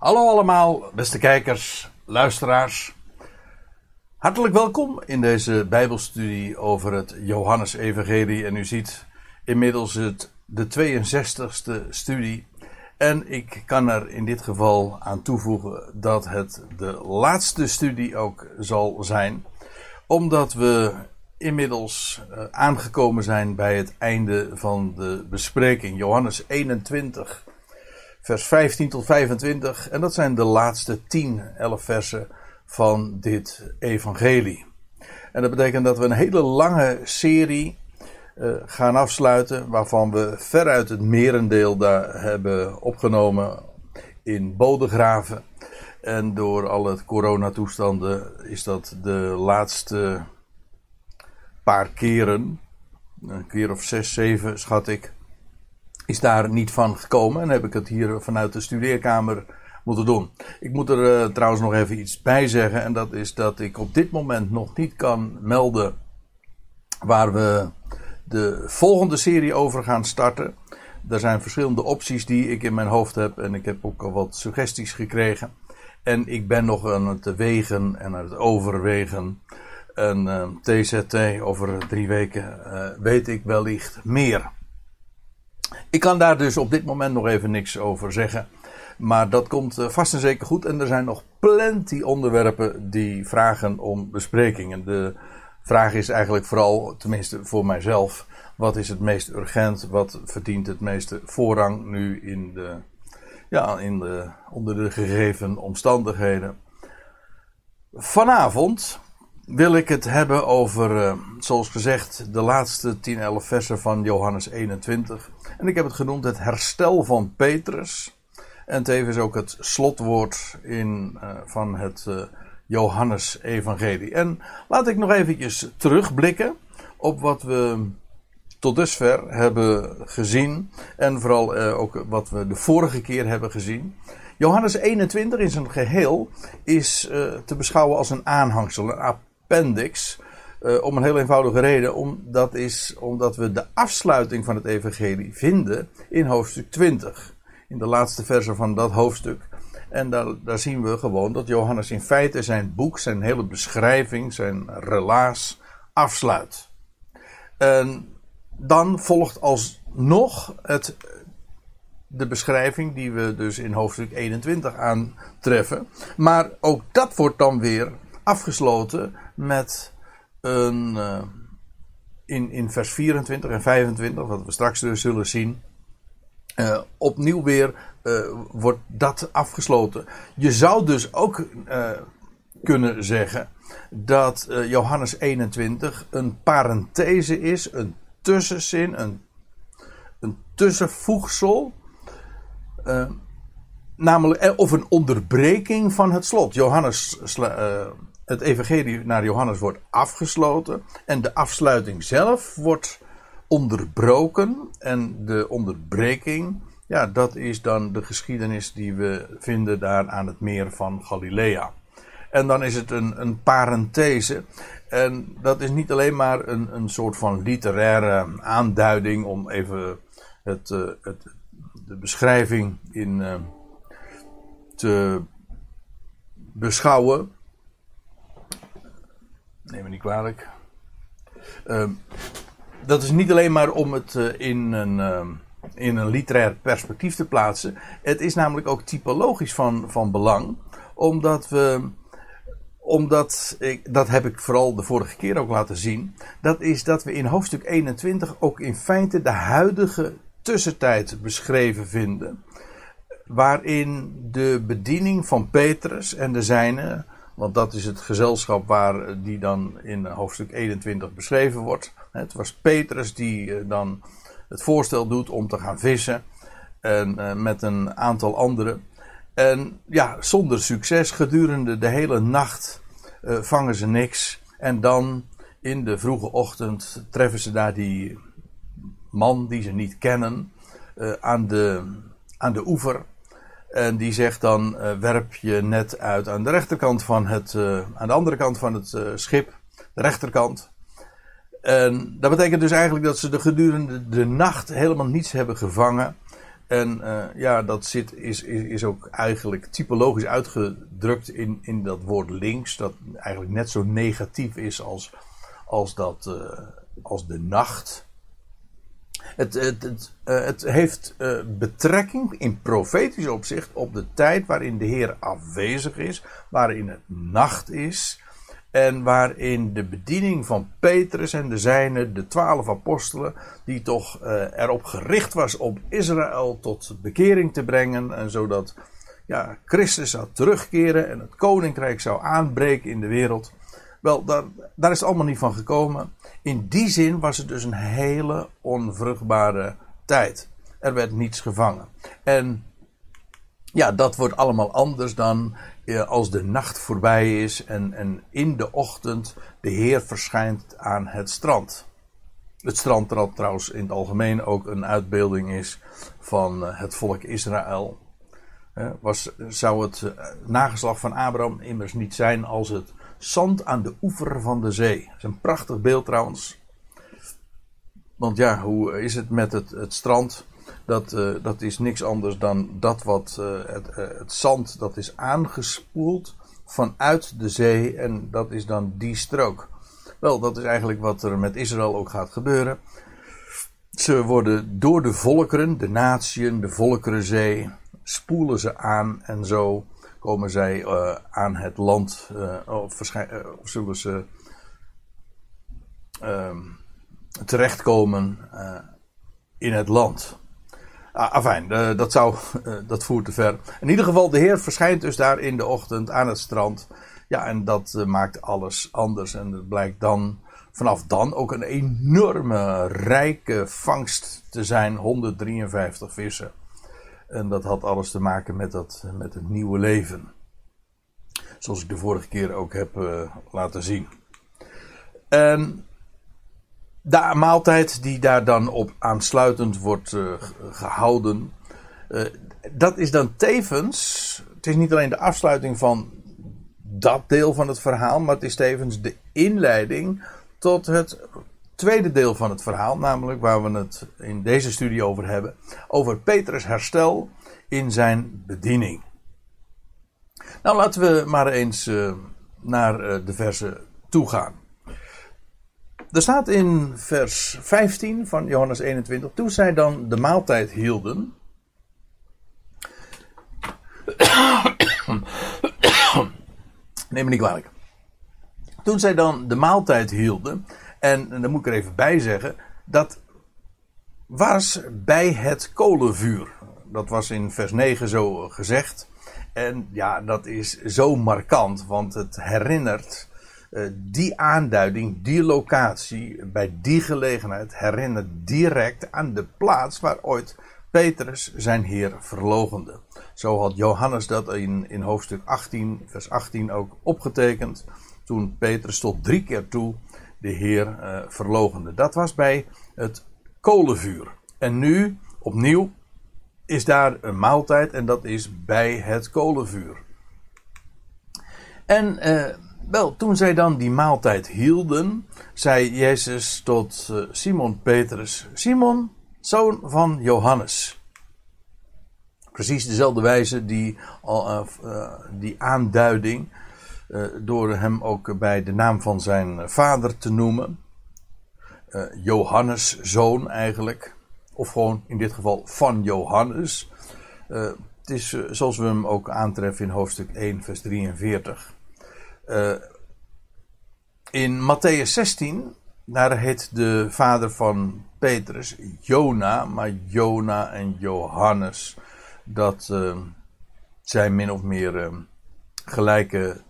Hallo allemaal, beste kijkers, luisteraars. Hartelijk welkom in deze Bijbelstudie over het Johannesevangelie. En u ziet inmiddels het, de 62ste studie. En ik kan er in dit geval aan toevoegen dat het de laatste studie ook zal zijn. Omdat we inmiddels uh, aangekomen zijn bij het einde van de bespreking. Johannes 21 vers 15 tot 25. En dat zijn de laatste 10, 11 versen van dit evangelie. En dat betekent dat we een hele lange serie uh, gaan afsluiten, waarvan we veruit het merendeel daar hebben opgenomen in Bodegraven. En door alle coronatoestanden is dat de laatste paar keren, een keer of zes, zeven schat ik, is daar niet van gekomen. En heb ik het hier vanuit de studeerkamer moeten doen. Ik moet er uh, trouwens nog even iets bij zeggen. En dat is dat ik op dit moment nog niet kan melden waar we de volgende serie over gaan starten. Er zijn verschillende opties die ik in mijn hoofd heb. En ik heb ook al wat suggesties gekregen. En ik ben nog aan het wegen en aan het overwegen. En TZT over drie weken uh, weet ik wellicht meer. Ik kan daar dus op dit moment nog even niks over zeggen. Maar dat komt eh, vast en zeker goed. En er zijn nog plenty onderwerpen die vragen om bespreking. En de vraag is eigenlijk vooral, tenminste voor mijzelf, wat is het meest urgent? Wat verdient het meeste voorrang nu in de, ja, in de, onder de gegeven omstandigheden? Vanavond wil ik het hebben over, uh, zoals gezegd, de laatste 10, 11 versen van Johannes 21. En ik heb het genoemd het herstel van Petrus. En tevens ook het slotwoord in, uh, van het uh, Johannes-evangelie. En laat ik nog eventjes terugblikken op wat we tot dusver hebben gezien. En vooral ook wat we de vorige keer hebben gezien. Johannes 21 in zijn geheel is te beschouwen als een aanhangsel, een appendix. Uh, om een heel eenvoudige reden. Om, dat is omdat we de afsluiting van het evangelie vinden in hoofdstuk 20. In de laatste verse van dat hoofdstuk. En daar, daar zien we gewoon dat Johannes in feite zijn boek, zijn hele beschrijving, zijn relaas afsluit. En dan volgt alsnog het, de beschrijving die we dus in hoofdstuk 21 aantreffen. Maar ook dat wordt dan weer afgesloten met een. Uh, in, in vers 24 en 25, wat we straks dus zullen zien. Uh, opnieuw weer uh, wordt dat afgesloten. Je zou dus ook kunnen zeggen dat Johannes 21 een parenthese is, een tussenzin, een, een tussenvoegsel. namelijk, of een onderbreking van het slot. Johannes het evangelie naar Johannes wordt afgesloten en de afsluiting zelf wordt onderbroken. En de onderbreking, ja, dat is dan de geschiedenis die we vinden daar aan het meer van Galilea. En dan is het een, een parenthese. En dat is niet alleen maar een, een soort van literaire aanduiding om even het, uh, het, de beschrijving in uh, te beschouwen. Neem me niet kwalijk. Uh, dat is niet alleen maar om het uh, in, een, uh, in een literair perspectief te plaatsen. Het is namelijk ook typologisch van, van belang. Omdat we. Omdat, ik, dat heb ik vooral de vorige keer ook laten zien. Dat is dat we in hoofdstuk 21 ook in feite de huidige tussentijd beschreven vinden. Waarin de bediening van Petrus en de zijnen want dat is het gezelschap waar die dan in hoofdstuk 21 beschreven wordt. Het was Petrus die eh, dan het voorstel doet om te gaan vissen. En uh, met een aantal anderen. En ja, zonder succes. Gedurende de hele nacht vangen ze niks. En dan in de vroege ochtend treffen ze daar die man die ze niet kennen. Aan, de, aan de oever. En die zegt dan: uh, werp je net uit aan de rechterkant van het. Uh, aan de andere kant van het uh, schip, de rechterkant. En dat betekent dus eigenlijk dat ze de gedurende de nacht helemaal niets hebben gevangen. En ja, dat zit, is, is, is ook eigenlijk typologisch uitgedrukt in, in dat woord links. Dat eigenlijk net zo negatief is als, als, dat, als de nacht. Het, het, het, het heeft betrekking in profetisch opzicht op de tijd waarin de Heer afwezig is, waarin het nacht is. En waarin de bediening van Petrus en de zijne, de twaalf apostelen, die toch uh, erop gericht was om Israël tot bekering te brengen. En zodat ja, Christus zou terugkeren en het koninkrijk zou aanbreken in de wereld. Wel, daar, is het allemaal niet van gekomen. In die zin was het dus een hele onvruchtbare tijd. Er werd niets gevangen. En ja, dat wordt allemaal anders dan als de nacht voorbij is en, en in de ochtend de Heer verschijnt aan het strand. Het strand dat trouwens in het algemeen ook een uitbeelding is van eh, het volk Israël. Was, zou het eh, nageslag van Abraham immers niet zijn als het zand aan de oever van de zee. Dat is een prachtig beeld trouwens. Want ja, hoe is het met het, het strand? dat, uh, dat is niks anders dan dat wat uh, het, uh, het, zand dat is aangespoeld vanuit de zee en dat is dan die strook. Wel, dat is eigenlijk wat er met Israël ook gaat gebeuren. Ze worden door de volkeren, de natieën, de volkerenzee, spoelen ze aan en zo komen zij aan het land, of, of, zullen ze ehm, terechtkomen in het land. Ah, afijn, dat, zou, dat voert te ver. In ieder geval, de Heer verschijnt dus daar in de ochtend aan het strand. Ja, en dat maakt alles anders. En het blijkt dan vanaf dan ook een enorme rijke vangst te zijn: 153 vissen. En dat had alles te maken met, dat, met het nieuwe leven. Zoals ik de vorige keer ook heb laten zien. En de maaltijd die daar dan op aansluitend wordt uh, gehouden, uh, dat is dan tevens, het is niet alleen de afsluiting van dat deel van het verhaal, maar het is tevens de inleiding tot het tweede deel van het verhaal, namelijk waar we het in deze studie over hebben, over Petrus herstel in zijn bediening. Nou, laten we maar eens uh, naar de versen toe gaan. Er staat in vers 15 van Johannes 21, toen zij dan de maaltijd hielden. Neem me niet kwalijk. Toen zij dan de maaltijd hielden, en, en dan moet ik er even bij zeggen, dat was bij het kolenvuur. Dat was in vers 9 zo gezegd. En ja, dat is zo markant, want het herinnert uh, die aanduiding, die locatie, bij die gelegenheid herinnert direct aan de plaats waar ooit Petrus zijn Heer verlogende. Zo had Johannes dat in, in hoofdstuk 18, vers 18 ook opgetekend. Toen Petrus tot drie keer toe de Heer uh, verlogende. Dat was bij het kolenvuur. En nu, opnieuw, is daar een maaltijd en dat is bij het kolenvuur. En uh, wel, toen zij dan die maaltijd hielden, zei Jezus tot uh, Simon Petrus: Simon, zoon van Johannes. Precies dezelfde wijze, die, uh, die aanduiding, door hem ook bij de naam van zijn vader te noemen. Johannes, zoon eigenlijk. Of gewoon in dit geval van Johannes. het is zoals we hem ook aantreffen in hoofdstuk 1, vers 43. Uh, in Matthäus 16, daar heet de vader van Petrus Jona, maar Jona en Johannes, dat zijn min of meer gelijke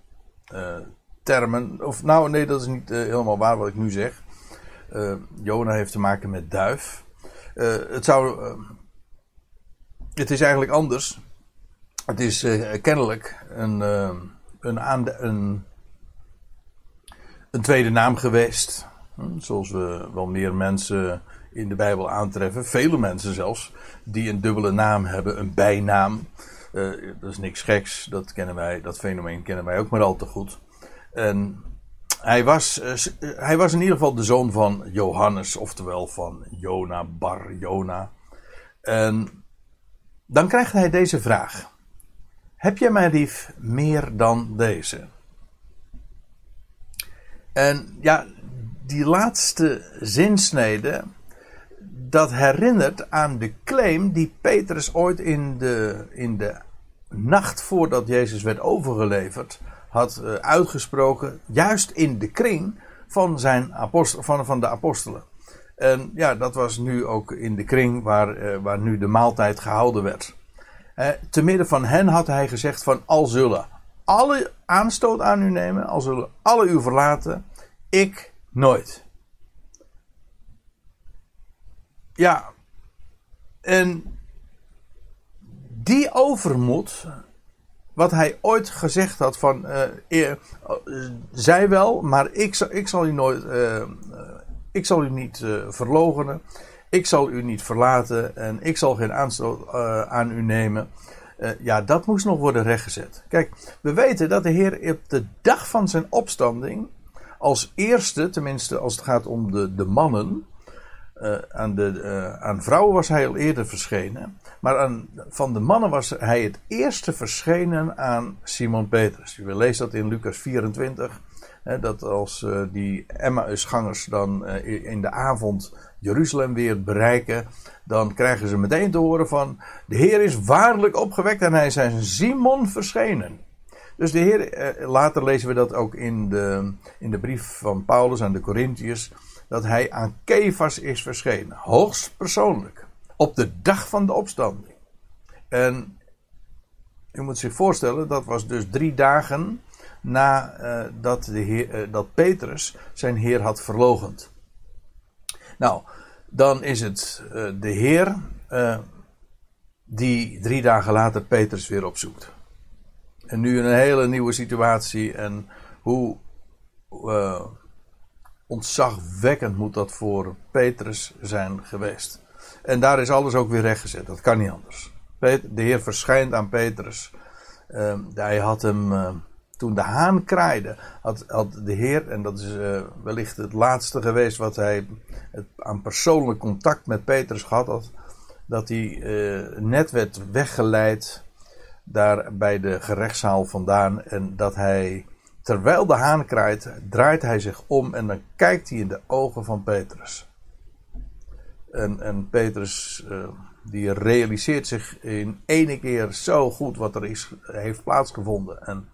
termen. Of nou, nee, dat is niet helemaal waar wat ik nu zeg. Jona heeft te maken met duif. het zou. het is eigenlijk anders. Het is kennelijk een, een, een een tweede naam geweest. Hm, zoals we wel meer mensen in de Bijbel aantreffen, vele mensen zelfs, die een dubbele naam hebben, een bijnaam. Uh, dat is niks geks, dat, kennen wij, dat fenomeen kennen wij ook maar al te goed. En hij was, uh, hij was in ieder geval de zoon van Johannes, oftewel van Jona, Bar Jona. En dan krijgt hij deze vraag: Heb jij mij lief meer dan deze? En ja, die laatste zinsnede, dat herinnert aan de claim die Petrus ooit in de, in de nacht voordat Jezus werd overgeleverd had uh, uitgesproken, juist in de kring van, zijn apostel, van, van de apostelen. En ja, dat was nu ook in de kring waar, uh, waar nu de maaltijd gehouden werd. Uh, te midden van hen had hij gezegd van al zullen alle aanstoot aan u nemen, al zullen alle u verlaten, ik nooit. Ja, en die overmoed, wat hij ooit gezegd had van, uh, zij wel, maar ik, ik zal u nooit, uh, ik zal u niet verlogenen, ik zal u niet verlaten en ik zal geen aanstoot aan u nemen. ja, dat moest nog worden rechtgezet. Kijk, we weten dat de Heer op de dag van zijn opstanding als eerste, tenminste als het gaat om de, de mannen, uh, aan, de, uh, aan vrouwen was hij al eerder verschenen. Maar aan, van de mannen was hij het eerste verschenen aan Simon Petrus. Je leest dat in Lucas 24. Hè, dat als uh, die Emmausgangers dan in de avond Jeruzalem weer bereiken. Dan krijgen ze meteen te horen van. De Heer is waarlijk opgewekt en hij zijn Simon verschenen. Dus de Heer, later lezen we dat ook in de, in de brief van Paulus aan de Corinthiërs dat hij aan Kefas is verschenen. Hoogst persoonlijk. Op de dag van de opstanding. En u moet zich voorstellen, dat was dus drie dagen nadat uh, dat, de heer, uh, dat Petrus zijn Heer had verlogend. Nou, dan is het uh, de Heer die drie dagen later Petrus weer opzoekt. En nu een hele nieuwe situatie en hoe ontzagwekkend moet dat voor Petrus zijn geweest. En daar is alles ook weer rechtgezet. Dat kan niet anders. De Heer verschijnt aan Petrus. Uh, hij had hem, uh, toen de haan kraaide, had, had de Heer, en dat is uh, wellicht het laatste geweest wat hij het, aan persoonlijk contact met Petrus gehad had, dat hij eh, net werd weggeleid daar bij de gerechtszaal vandaan en dat hij Terwijl de haan kraait, draait hij zich om en dan kijkt hij in de ogen van Petrus. En, en Petrus, uh, die realiseert zich in ene keer zo goed wat er is, heeft plaatsgevonden. En,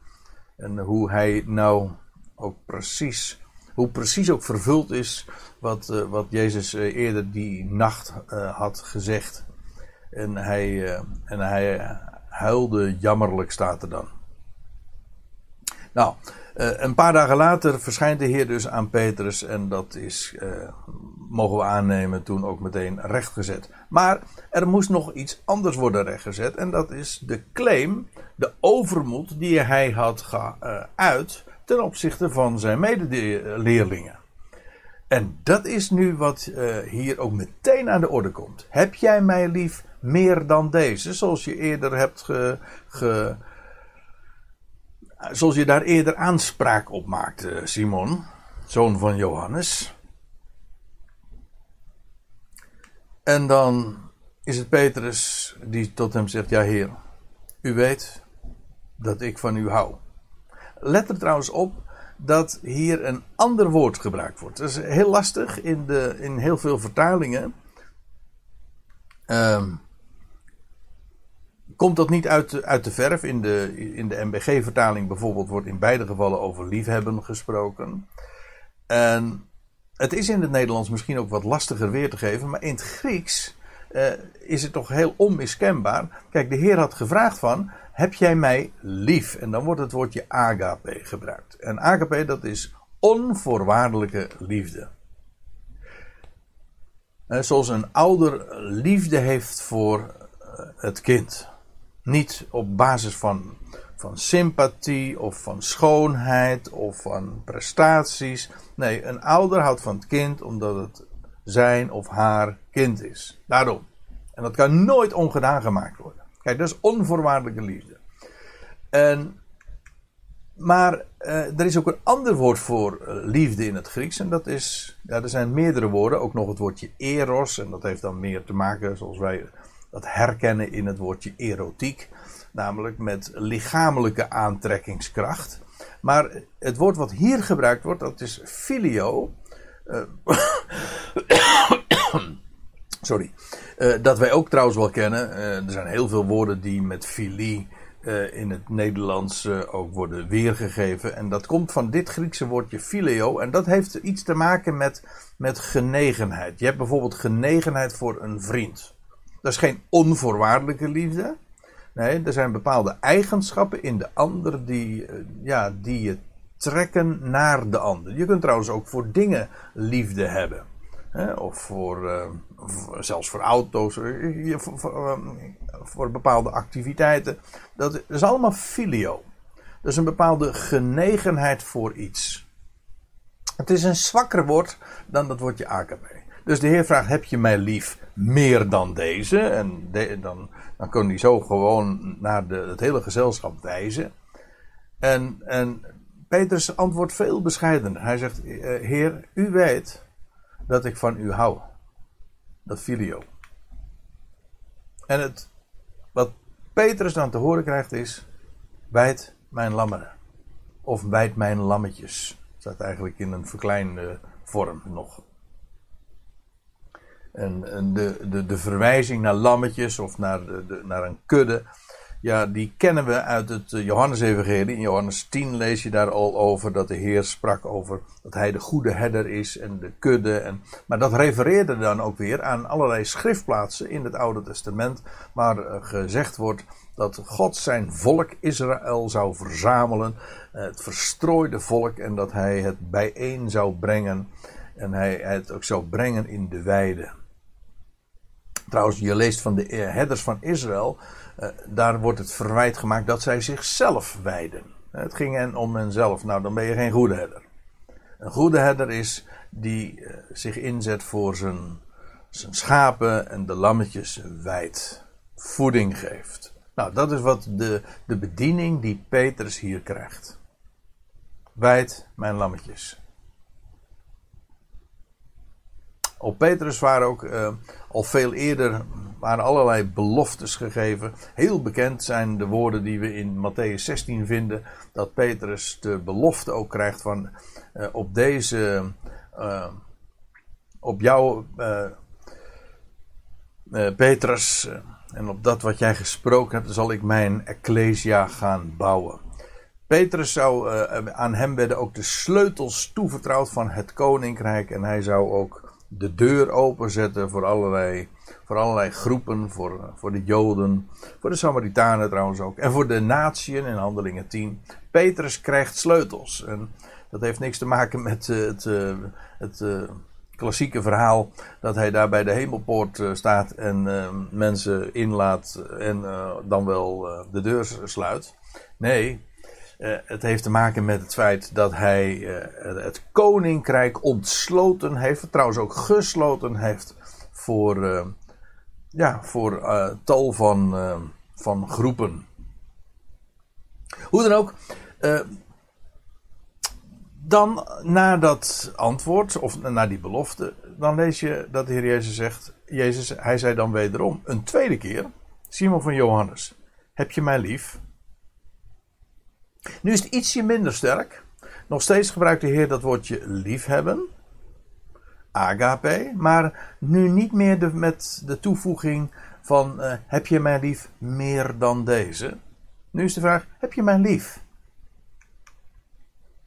en hoe hij nou ook precies, hoe precies ook vervuld is wat, uh, wat Jezus uh, eerder die nacht had gezegd. En hij, en hij huilde jammerlijk, staat er dan. Nou, uh, een paar dagen later verschijnt de Heer dus aan Petrus en dat is, uh, mogen we aannemen, toen ook meteen rechtgezet. Maar er moest nog iets anders worden rechtgezet en dat is de claim, de overmoed die hij had geuit ten opzichte van zijn medeleerlingen. En dat is nu wat uh, hier ook meteen aan de orde komt. Heb jij mij lief meer dan deze, zoals je eerder hebt ge, ge Zoals je daar eerder aanspraak op maakte, Simon, zoon van Johannes. En dan is het Petrus die tot hem zegt: Ja, Heer, u weet dat ik van u hou. Let er trouwens op dat hier een ander woord gebruikt wordt. Dat is heel lastig in, de, in heel veel vertalingen. Um, komt dat niet uit, uit de verf. In de, in de MBG-vertaling bijvoorbeeld wordt in beide gevallen over liefhebben gesproken. En het is in het Nederlands misschien ook wat lastiger weer te geven, maar in het Grieks uh, is het toch heel onmiskenbaar. Kijk, de Heer had gevraagd van, heb jij mij lief? En dan wordt het woordje agape gebruikt. En agape, dat is onvoorwaardelijke liefde. Uh, zoals een ouder liefde heeft voor uh, het kind. Niet op basis van, van sympathie of van schoonheid of van prestaties. Nee, een ouder houdt van het kind omdat het zijn of haar kind is. Daarom. En dat kan nooit ongedaan gemaakt worden. Kijk, dat is onvoorwaardelijke liefde. En, maar eh, er is ook een ander woord voor eh, liefde in het Grieks. En dat is, ja, er zijn meerdere woorden. Ook nog het woordje eros. En dat heeft dan meer te maken, zoals wij dat herkennen in het woordje erotiek, namelijk met lichamelijke aantrekkingskracht. Maar het woord wat hier gebruikt wordt, dat is filio. Uh, sorry. Uh, dat wij ook trouwens wel kennen. Uh, er zijn heel veel woorden die met filie in het Nederlands ook worden weergegeven. En dat komt van dit Griekse woordje filio. En dat heeft iets te maken met, met genegenheid. Je hebt bijvoorbeeld genegenheid voor een vriend. Dat is geen onvoorwaardelijke liefde. Nee, er zijn bepaalde eigenschappen in de ander die, ja, die je trekken naar de ander. Je kunt trouwens ook voor dingen liefde hebben. Hè? Of voor, uh, zelfs voor auto's, eh, voor, voor, ehm, voor, bepaalde activiteiten. Dat is allemaal filio. Dat is een bepaalde genegenheid voor iets. Het is een zwakker woord dan dat woordje AKB. Dus de Heer vraagt: Heb je mij lief meer dan deze? En dan, dan kan hij zo gewoon naar de, het hele gezelschap wijzen. En, en Petrus antwoordt veel bescheidener. Hij zegt: eh, Heer, u weet dat ik van u hou. Dat filio. En het, wat Petrus dan te horen krijgt is: wijd mijn lammeren. Of wijd mijn lammetjes. Staat eigenlijk in een verkleinde vorm nog. En, de, de, de verwijzing naar lammetjes of naar, de, naar een kudde ja, die kennen we uit het eh, Johannesevangelie. In Johannes 10 lees je daar al over dat de Heer sprak over dat hij de goede herder is en de kudde. En, maar dat refereerde dan ook weer aan allerlei schriftplaatsen in het Oude Testament waar eh, gezegd wordt dat God zijn volk Israël zou verzamelen, eh, het verstrooide volk, en dat hij het bijeen zou brengen en hij het ook zou brengen in de weide. Trouwens, je leest van de herders van Israël uh, daar wordt het verwijt gemaakt dat zij zichzelf wijden. Het ging hen om henzelf. Nou, dan ben je geen goede herder. Een goede herder is die uh, zich inzet voor zijn, zijn schapen en de lammetjes wijdt. Voeding geeft. Nou, dat is wat de, de bediening die Petrus hier krijgt. Wijd mijn lammetjes. Op Petrus waren ook uh, al veel eerder waren allerlei beloftes gegeven. Heel bekend zijn de woorden die we in Matthäus 16 vinden. Dat Petrus de belofte ook krijgt van uh, op deze, uh, op jou, Petrus, en op dat wat jij gesproken hebt, zal ik mijn ecclesia gaan bouwen. Petrus zou, aan hem werden ook de sleutels toevertrouwd van het koninkrijk en hij zou ook de deur openzetten voor allerlei voor allerlei groepen, voor, voor de Joden, voor de Samaritanen trouwens ook. En voor de natieën in Handelingen 10. Petrus krijgt sleutels. En dat heeft niks te maken met uh, het, uh, het uh, klassieke verhaal dat hij daar bij de hemelpoort staat en mensen inlaat en dan wel de deur sluit. Nee, het heeft te maken met het feit dat hij het koninkrijk ontsloten heeft, trouwens ook gesloten heeft voor, ja, voor uh, tal van, uh, van groepen. Hoe dan ook. Uh, dan na dat antwoord, of na die belofte, dan lees je dat de Heer Jezus zegt, Jezus, hij zei dan wederom, een tweede keer, Simon van Johannes, heb je mij lief? Nu is het ietsje minder sterk. Nog steeds gebruikt de Heer dat woordje liefhebben agape, maar nu niet meer met de toevoeging van uh, heb je mij lief meer dan deze? Nu is de vraag, heb je mij lief?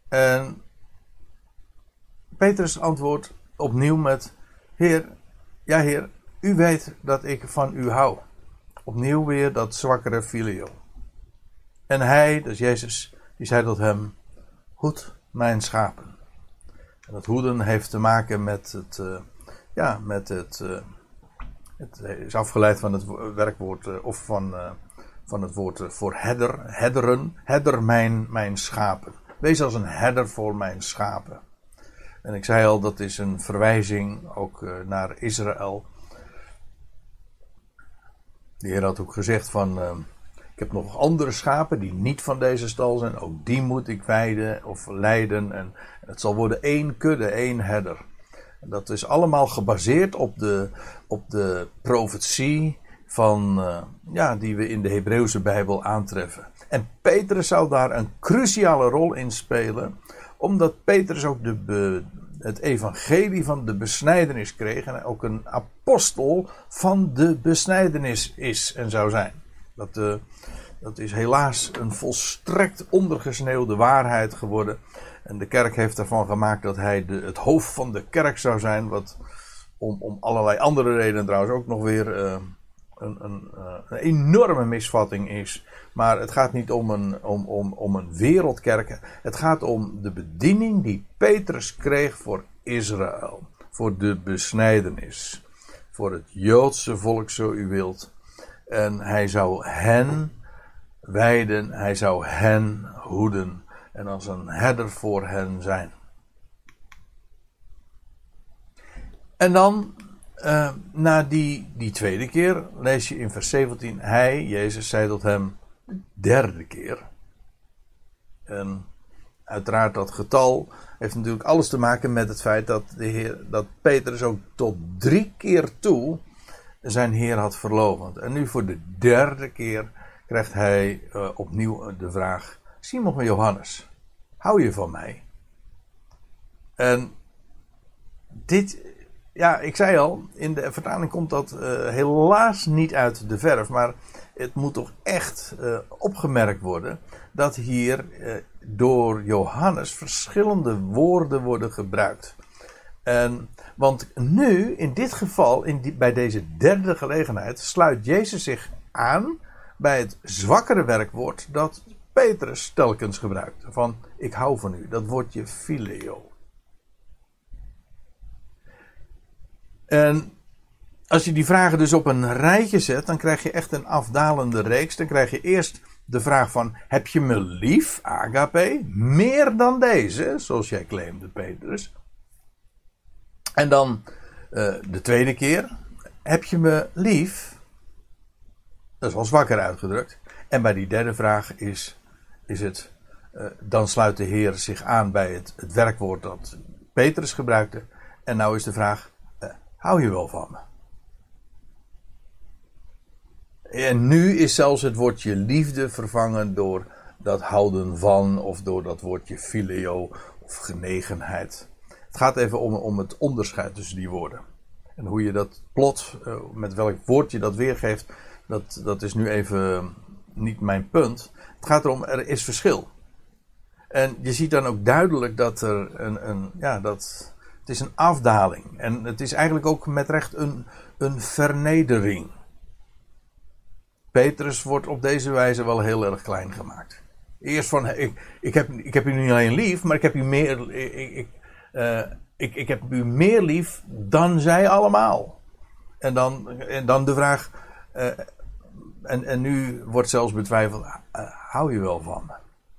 En Petrus antwoordt opnieuw met, Heer, ja Heer, u weet dat ik van u hou. Opnieuw weer dat zwakkere filio. En hij, dus Jezus, die zei tot hem, hoed mijn schapen. En dat hoeden heeft te maken met het, uh, ja, met het, uh, het is afgeleid van het werkwoord, uh, of van, van het woord voor herder, herderen, herder mijn, mijn schapen. Wees als een herder voor mijn schapen. En ik zei al, dat is een verwijzing ook naar Israël. De Heer had ook gezegd van, ik heb nog andere schapen die niet van deze stal zijn. Ook die moet ik weiden of leiden. En het zal worden één kudde, één herder. dat is allemaal gebaseerd op de, op de profetie van, uh, ja, die we in de Hebreeuwse Bijbel aantreffen. En Petrus zou daar een cruciale rol in spelen, omdat Petrus ook de, het evangelie van de besnijdenis kreeg en ook een apostel van de besnijdenis is en zou zijn. Dat, uh, dat is helaas een volstrekt ondergesneeuwde waarheid geworden. En de kerk heeft ervan gemaakt dat hij de, het hoofd van de kerk zou zijn. Wat om, om allerlei andere redenen trouwens ook nog weer uh, een, een, uh, een, enorme misvatting is. Maar het gaat niet om een, om, om, om een wereldkerk. Het gaat om de bediening die Petrus kreeg voor Israël. Voor de besnijdenis. Voor het Joodse volk, zo u wilt. En hij zou hen wijden, hij zou hen hoeden en als een herder voor hen zijn. En dan, uh, na die, die tweede keer, lees je in vers 17: Hij, Jezus, zei tot hem de derde keer. En uiteraard dat getal heeft natuurlijk alles te maken met het feit dat, de heer, dat Petrus ook tot drie keer toe zijn Heer had verlovend. En nu voor de derde keer krijgt hij uh, opnieuw de vraag: Simon van Johannes, hou je van mij? En dit, ja, ik zei al, in de vertaling komt dat uh, helaas niet uit de verf, maar het moet toch echt opgemerkt worden dat hier door Johannes verschillende woorden worden gebruikt. En, want nu, in dit geval, in bij deze derde gelegenheid, sluit Jezus zich aan bij het zwakkere werkwoord dat Petrus telkens gebruikt. Van ik hou van u, dat woordje phileo. En als je die vragen dus op een rijtje zet, dan krijg je echt een afdalende reeks. Dan krijg je eerst de vraag van, heb je me lief, agape, meer dan deze, zoals jij claimde, Petrus. En dan uh, de tweede keer, heb je me lief, dat is wel zwakker uitgedrukt. En bij die derde vraag is, is het, uh, dan sluit de Heer zich aan bij het, het werkwoord dat Petrus gebruikte. En nou is de vraag, uh, hou je wel van me? En nu is zelfs het woordje liefde vervangen door dat houden van, of door dat woordje filio of genegenheid. Het gaat even om, om het onderscheid tussen die woorden. En hoe je dat plot, uh, met welk woord je dat weergeeft, dat, dat is nu even niet mijn punt. Het gaat erom, er is verschil. En je ziet dan ook duidelijk dat er een, een ja, dat, het is een afdaling. En het is eigenlijk ook met recht een, een vernedering. Petrus wordt op deze wijze wel heel erg klein gemaakt. Eerst van, ik, ik, heb, ik heb u niet alleen lief, maar ik heb u meer, ik, ik, uh, ik, ik heb u meer lief dan zij allemaal. En dan, en dan de vraag, uh, en, en nu wordt zelfs betwijfeld: uh, hou je wel van me?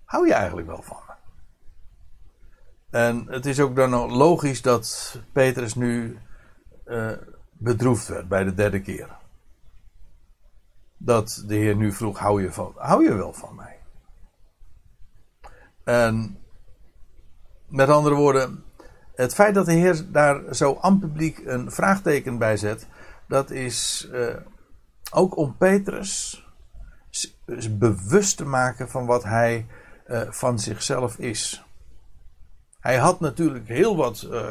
Hou je eigenlijk wel van me? En het is ook dan logisch dat Petrus nu bedroefd werd bij de derde keer. Dat de Heer nu vroeg: hou je, van, hou je wel van mij? En met andere woorden, het feit dat de Heer daar zo aan publiek een vraagteken bij zet, dat is uh, ook om Petrus bewust te maken van wat hij uh, van zichzelf is. Hij had natuurlijk heel wat uh,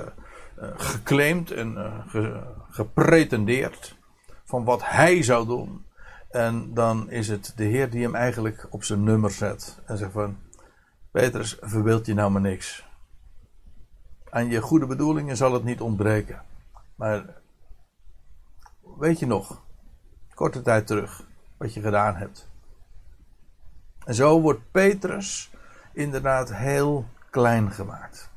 geclaimd en ge, gepretendeerd van wat hij zou doen. En dan is het de Heer die hem eigenlijk op zijn nummer zet en zegt van Petrus, verbeeld je nou maar niks. Aan je goede bedoelingen zal het niet ontbreken. Maar weet je nog, korte tijd terug wat je gedaan hebt. En zo wordt Petrus inderdaad heel klein gemaakt.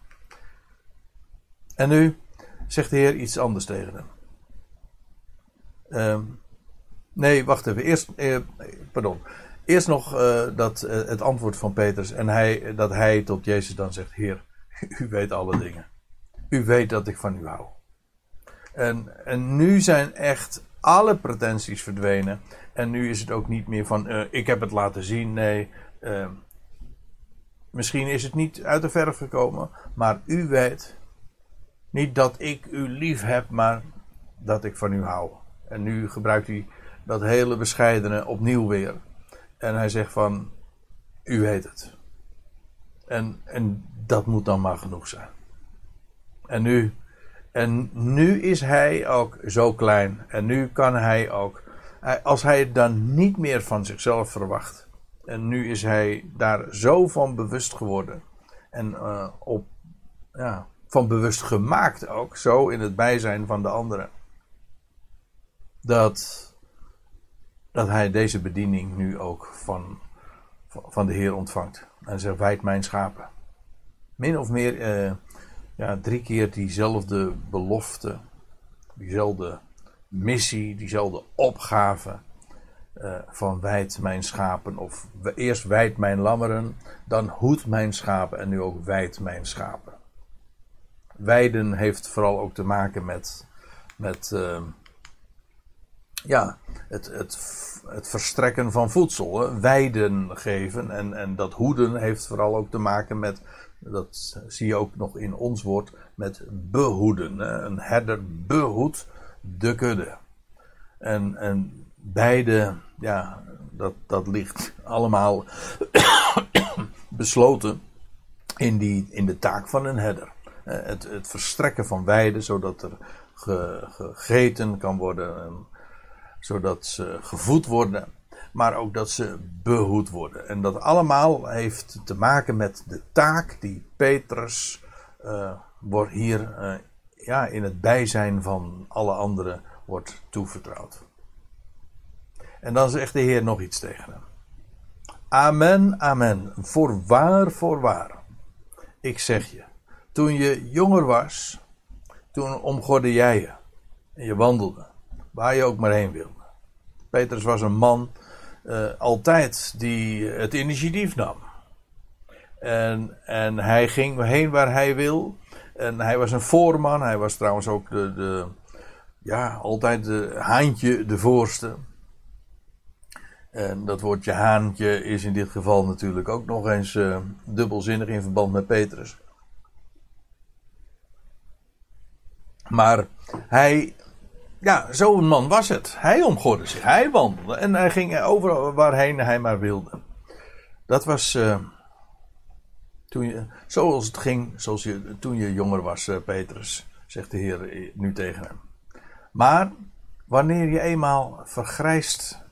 En nu zegt de Heer iets anders tegen hem. Uh, nee, wacht even. Eerst, eh, pardon. Eerst nog uh, dat, uh, het antwoord van Petrus. En hij, dat hij tot Jezus dan zegt: Heer, u weet alle dingen. U weet dat ik van u hou. En, en nu zijn echt alle pretenties verdwenen. En nu is het ook niet meer van uh, ik heb het laten zien. Nee, uh, misschien is het niet uit de verf gekomen. Maar u weet niet dat ik u lief heb, maar dat ik van u hou. En nu gebruikt hij dat hele bescheidene opnieuw weer. En hij zegt van, u weet het. En, en dat moet dan maar genoeg zijn. En nu, en nu is hij ook zo klein. En nu kan hij ook, als hij het dan niet meer van zichzelf verwacht. En nu is hij daar zo van bewust geworden. En uh, op, ja, van bewust gemaakt ook, zo in het bijzijn van de anderen. Dat, dat hij deze bediening nu ook van, van de Heer ontvangt. En zegt, wijd mijn schapen. Min of meer eh, ja, drie keer diezelfde belofte, diezelfde missie, diezelfde opgave uh, van wijd mijn schapen. Of eerst wijd mijn lammeren, dan hoed mijn schapen en nu ook wijd mijn schapen. Weiden heeft vooral ook te maken met, met uh, ja, het, het, het verstrekken van voedsel. Weiden geven en, en dat hoeden heeft vooral ook te maken met, dat zie je ook nog in ons woord, met behoeden. Een herder behoedt de kudde. En, en beide, ja, dat, dat ligt allemaal besloten in, die, in de taak van een herder. Het, het verstrekken van weiden, zodat er gegeten kan worden, zodat ze gevoed worden, maar ook dat ze behoed worden. En dat allemaal heeft te maken met de taak die Petrus uh, wordt hier uh, ja, in het bijzijn van alle anderen wordt toevertrouwd. En dan zegt de Heer nog iets tegen hem. Amen, amen. Voorwaar, voorwaar. Ik zeg je, toen je jonger was, toen omgorde jij je en je wandelde waar je ook maar heen wilde. Petrus was een man uh, altijd die het initiatief nam. En, en hij ging heen waar hij wil. En hij was een voorman. Hij was trouwens ook de, de ja, altijd de haantje, de voorste. En dat woordje haantje is in dit geval natuurlijk ook nog eens uh, dubbelzinnig in verband met Petrus. Maar hij ja, zo'n man was het. Hij omgorde zich, hij wandelde en hij ging overal waarheen hij maar wilde. Dat was uh, toen je, zoals het ging zoals je, toen je jonger was, uh, Petrus, zegt de Heer nu tegen hem. Maar wanneer je eenmaal vergrijst,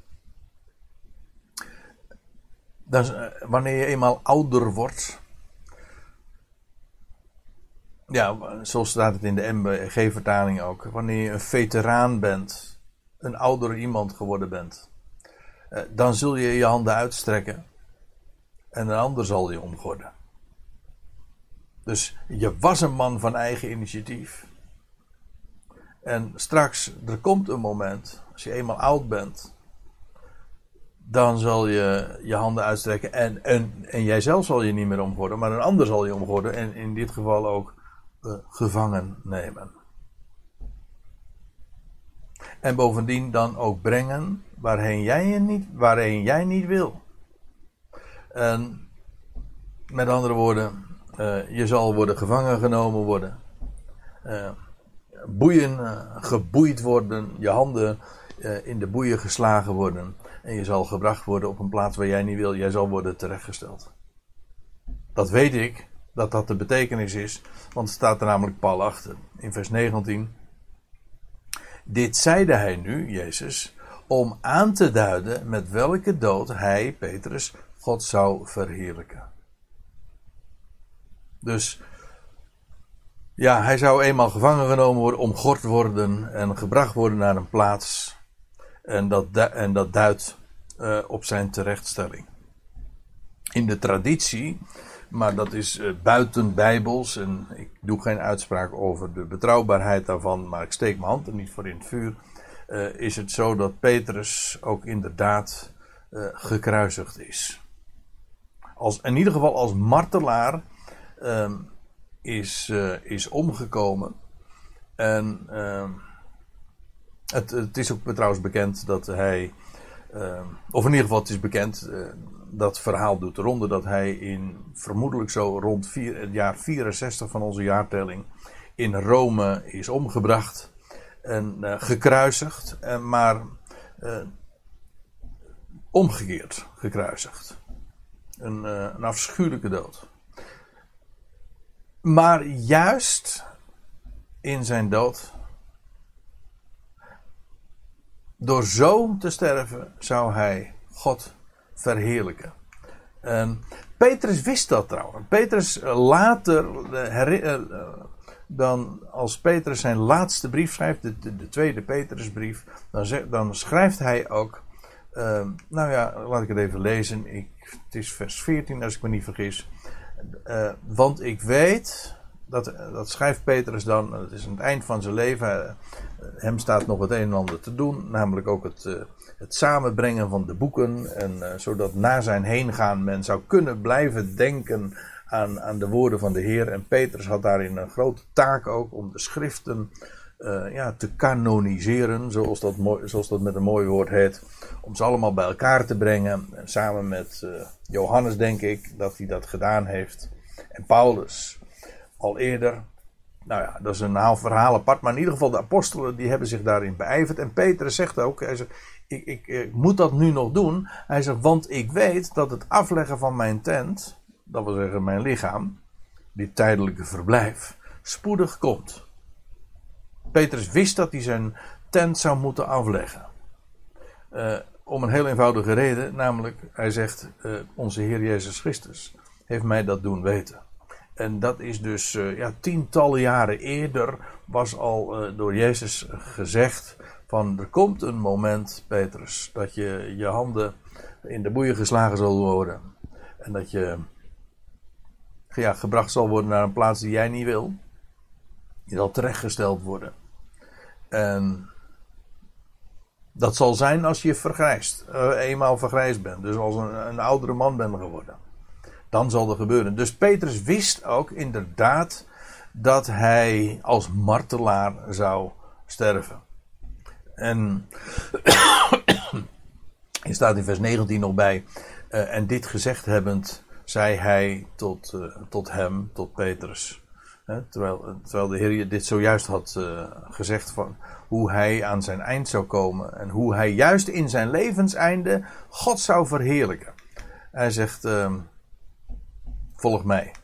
wanneer je eenmaal ouder wordt, ja, zo staat het in de MBG-vertaling ook. Wanneer je een veteraan bent, een ouder iemand geworden bent, eh, dan zul je je handen uitstrekken en een ander zal je omgorden. Dus je was een man van eigen initiatief. En straks, er komt een moment, als je eenmaal oud bent, dan zal je je handen uitstrekken en, en, en zal je niet meer omgorden, maar een ander zal je omgorden. En in dit geval ook gevangen nemen. En bovendien dan ook brengen waarheen jij, je niet, waarheen jij niet wil. En met andere woorden, uh, je zal worden gevangen genomen worden. Uh, boeien geboeid worden, je handen in de boeien geslagen worden. En je zal gebracht worden op een plaats waar jij niet wil. Jij zal worden terechtgesteld. Dat weet ik, dat dat de betekenis is. Want het staat er namelijk pal achter. In vers 19. Dit zeide hij nu, Jezus, om aan te duiden met welke dood hij, Petrus, God zou verheerlijken. Dus ja, hij zou eenmaal gevangen genomen worden, omgord worden en gebracht worden naar een plaats. En dat, en dat duidt uh, op zijn terechtstelling. In de traditie maar dat is uh, buiten bijbels. En ik doe geen uitspraak over de betrouwbaarheid daarvan, maar ik steek mijn hand er niet voor in het vuur. Uh, is het zo dat Petrus ook inderdaad uh, gekruisigd is. Als, in ieder geval als martelaar ehm, is, is omgekomen. En ehm, het, het, is ook trouwens bekend dat hij. Ehm, of in ieder geval, het is bekend dat verhaal doet de dat hij in vermoedelijk zo rond vier, het jaar 64 van onze jaartelling in Rome is omgebracht en uh, gekruisigd. En, maar uh, omgekeerd gekruisigd. Een, een afschuwelijke dood. Maar juist in zijn dood, door zo te sterven, zou hij God verheerlijken. En Petrus wist dat trouwens. Petrus eh, later, uh, dan als Petrus zijn laatste brief schrijft, de, de, de tweede Petrusbrief, dan, dan, schrijft hij ook, uh, nou ja, laat ik het even lezen. Ik, het is vers 14 als ik me niet vergis. Want ik weet, dat, dat schrijft Petrus dan, het is aan het eind van zijn leven, hem staat nog het een en ander te doen, namelijk ook het, uh, het samenbrengen van de boeken, en, zodat na zijn heen gaan men zou kunnen blijven denken aan, aan de woorden van de Heer. En Petrus had daarin een grote taak ook om de schriften ja, te kanoniseren, zoals dat, zoals dat met een mooi woord heet. Om ze allemaal bij elkaar te brengen. En samen met Johannes denk ik dat hij dat gedaan heeft. En Paulus al eerder. Nou ja, dat is een haal verhaal apart. Maar in ieder geval de apostelen die hebben zich daarin beijverd. En Petrus zegt ook, hij zegt, ik, ik, ik moet dat nu nog doen. Hij zegt, want ik weet dat het afleggen van mijn tent dat wil zeggen mijn lichaam, dit tijdelijke verblijf, spoedig komt. Petrus wist dat hij zijn tent zou moeten afleggen. Uh, om een heel eenvoudige reden, namelijk hij zegt, uh, onze Heer Jezus Christus heeft mij dat doen weten. En dat is dus uh, ja, tientallen jaren eerder was al door Jezus gezegd van er komt een moment, Petrus, dat je je handen in de boeien geslagen zal worden. En dat je ja, gebracht zal worden naar een plaats die jij niet wil. Je zal terechtgesteld worden. En dat zal zijn als je vergrijst. Uh, eenmaal vergrijsd bent. Dus als een, een oudere man bent geworden. Dan zal er gebeuren. Dus Petrus wist ook inderdaad dat hij als martelaar zou sterven. En er staat in vers 19 nog bij. Uh, en dit gezegd hebbend zei hij tot, uh, tot hem, tot Petrus. Terwijl, terwijl de Heer dit zojuist had uh, gezegd van hoe hij aan zijn eind zou komen. En hoe hij juist in zijn levenseinde God zou verheerlijken. Hij zegt, uh, volg mij.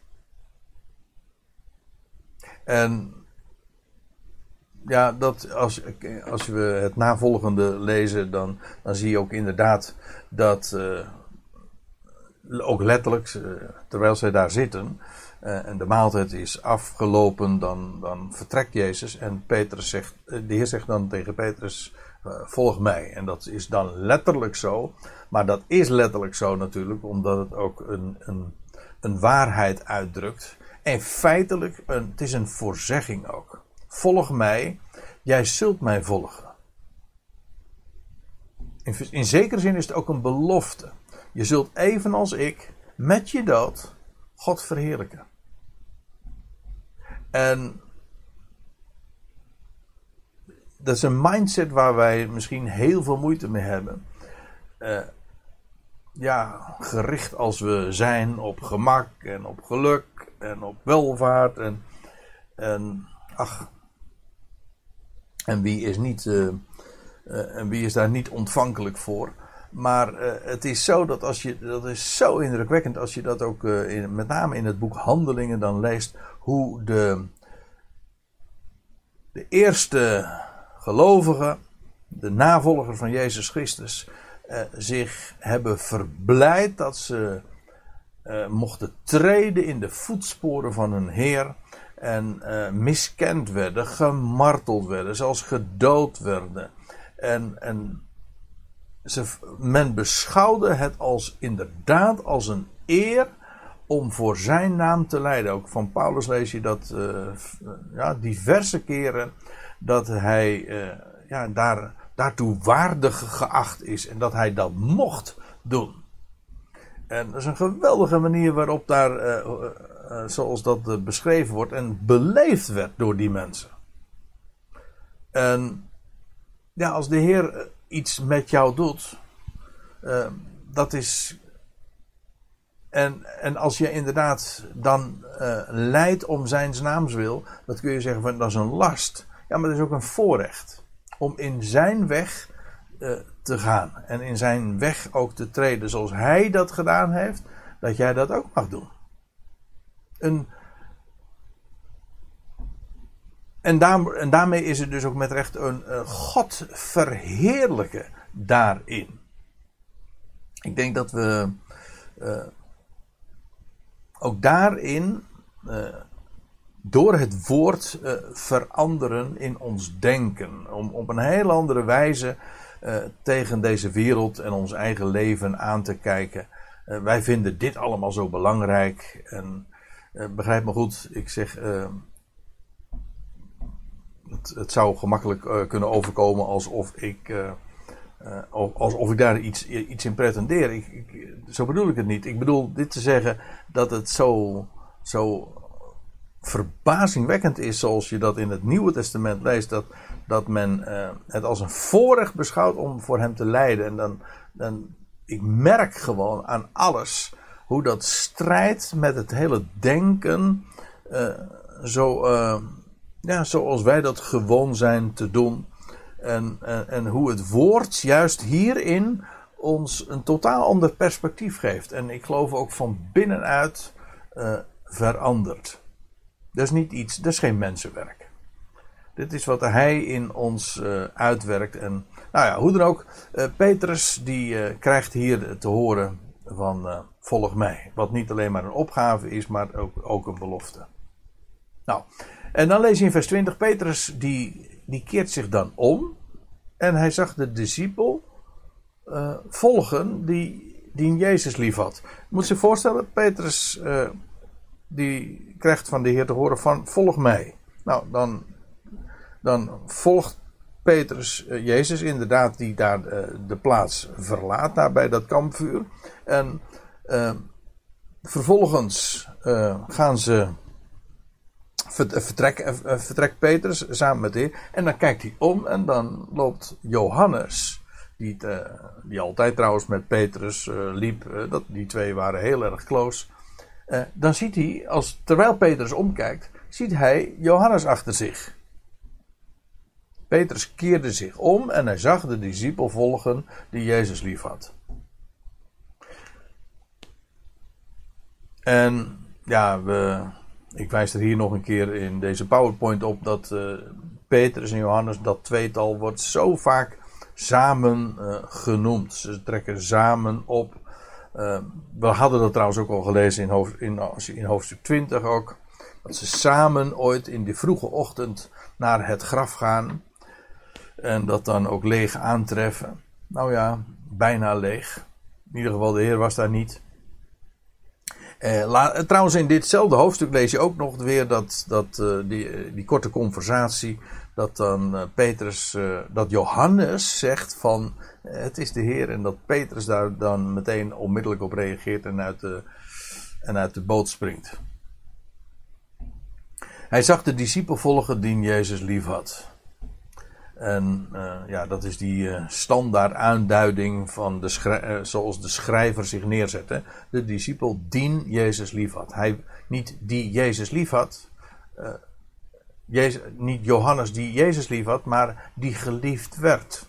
En ja, dat als, als we het navolgende lezen, dan, dan zie je ook inderdaad dat uh, ook letterlijk, eh, terwijl zij daar zitten uh, en de maaltijd is afgelopen, dan, dan vertrekt Jezus en Petrus zegt, eh, de Heer zegt dan tegen Petrus, volg mij. En dat is dan letterlijk zo, maar dat is letterlijk zo natuurlijk, omdat het ook een, een, een waarheid uitdrukt. En feitelijk, een, het is een voorzegging ook. Volg mij, jij zult mij volgen. In, in zekere zin is het ook een belofte. Je zult evenals ik met je dood God verheerlijken. En dat is een mindset waar wij misschien heel veel moeite mee hebben. Uh, ja, gericht als we zijn op gemak en op geluk en op welvaart en, en ach, en wie is niet, uh, uh, en wie is daar niet ontvankelijk voor? Maar uh, het is zo dat als je, dat is zo indrukwekkend als je dat ook met name in het boek Handelingen dan leest, hoe de, de eerste gelovigen, de navolger van Jezus Christus, uh, zich hebben verblijd dat ze mochten treden in de voetsporen van hun Heer en miskend werden, gemarteld werden, zelfs gedood werden. En, en ze, men beschouwde het als inderdaad als een eer om voor zijn naam te leiden. Ook van Paulus lees je dat ja, diverse keren dat hij ja, daar, daartoe waardig geacht is en dat hij dat mocht doen. En dat is een geweldige manier waarop daar, uh, zoals dat beschreven wordt, en beleefd werd door die mensen. En ja, als de Heer iets met jou doet, dat is. En, en als je inderdaad dan leidt om zijn naams wil, dat kun je zeggen van dat is een last. Ja, maar dat is ook een voorrecht. Om in zijn weg te gaan. En in zijn weg ook te treden zoals hij dat gedaan heeft, dat jij dat ook mag doen. Een, en, en daarmee is het dus ook met recht een, een God verheerlijken daarin. Ik denk dat we uh, ook daarin door het woord uh, veranderen in ons denken. Om op een heel andere wijze tegen deze wereld en ons eigen leven aan te kijken. wij vinden dit allemaal zo belangrijk. En begrijp me goed, ik zeg. Het, het, zou gemakkelijk kunnen overkomen alsof ik alsof ik daar iets, iets in pretendeer. Ik, ik, zo bedoel ik het niet. Ik bedoel dit te zeggen dat het zo, zo verbazingwekkend is, zoals je dat in het Nieuwe Testament leest, dat, dat men uh, het als een voorrecht beschouwt om voor hem te lijden. En dan, dan, ik merk gewoon aan alles hoe dat strijdt met het hele denken, uh, zo, ja, zoals wij dat gewoon zijn te doen. En, en, hoe het woord juist hierin ons een totaal ander perspectief geeft. En ik geloof ook van binnenuit verandert. Dat is niet iets, dat is geen mensenwerk. Dit is wat hij in ons uh, uitwerkt. En nou ja, hoe dan ook, uh, Petrus die krijgt hier te horen van volg mij. Wat niet alleen maar een opgave is, maar ook, ook een belofte. Nou, en dan lees je in vers 20, Petrus die die keert zich dan om. En hij zag de discipel volgen die, die Jezus lief had. Je moet zich voorstellen, Petrus die krijgt van de Heer te horen van volg mij. Nou, dan, dan volgt Petrus uh, Jezus inderdaad die daar de plaats verlaat, daar bij dat kampvuur. En vervolgens gaan ze vertrekt eh, vertrek Petrus samen met de Heer. En dan kijkt hij om en dan loopt Johannes. Die, die altijd trouwens met Petrus liep. dat, die twee waren heel erg close. Dan ziet hij, als, terwijl Petrus omkijkt, ziet hij Johannes achter zich. Petrus keerde zich om en hij zag de discipel volgen die Jezus lief had. En ja, we, ik wijs er hier nog een keer in deze PowerPoint op dat uh, Petrus en Johannes, dat tweetal, wordt zo vaak samen uh, genoemd. Ze trekken samen op. Uh, we hadden dat trouwens ook al gelezen in, hoofd, in, in hoofdstuk 20 ook. Dat ze samen ooit in de vroege ochtend naar het graf gaan. En dat dan ook leeg aantreffen. Nou ja, bijna leeg. In ieder geval, de Heer was daar niet. Uh, trouwens, in ditzelfde hoofdstuk lees je ook nog weer dat, dat uh, die, die korte conversatie. Dat dan Petrus, dat Johannes zegt van het is de Heer. En dat Petrus daar dan meteen onmiddellijk op reageert en uit de, en uit de boot springt. Hij zag de discipel volgen die Jezus lief had. En uh, ja, dat is die uh, standaard aanduiding van de uh, zoals de schrijver zich neerzet. De discipel dien Jezus lief had. Hij, niet die Jezus lief had, Jezus, niet Johannes die Jezus lief had, maar die geliefd werd.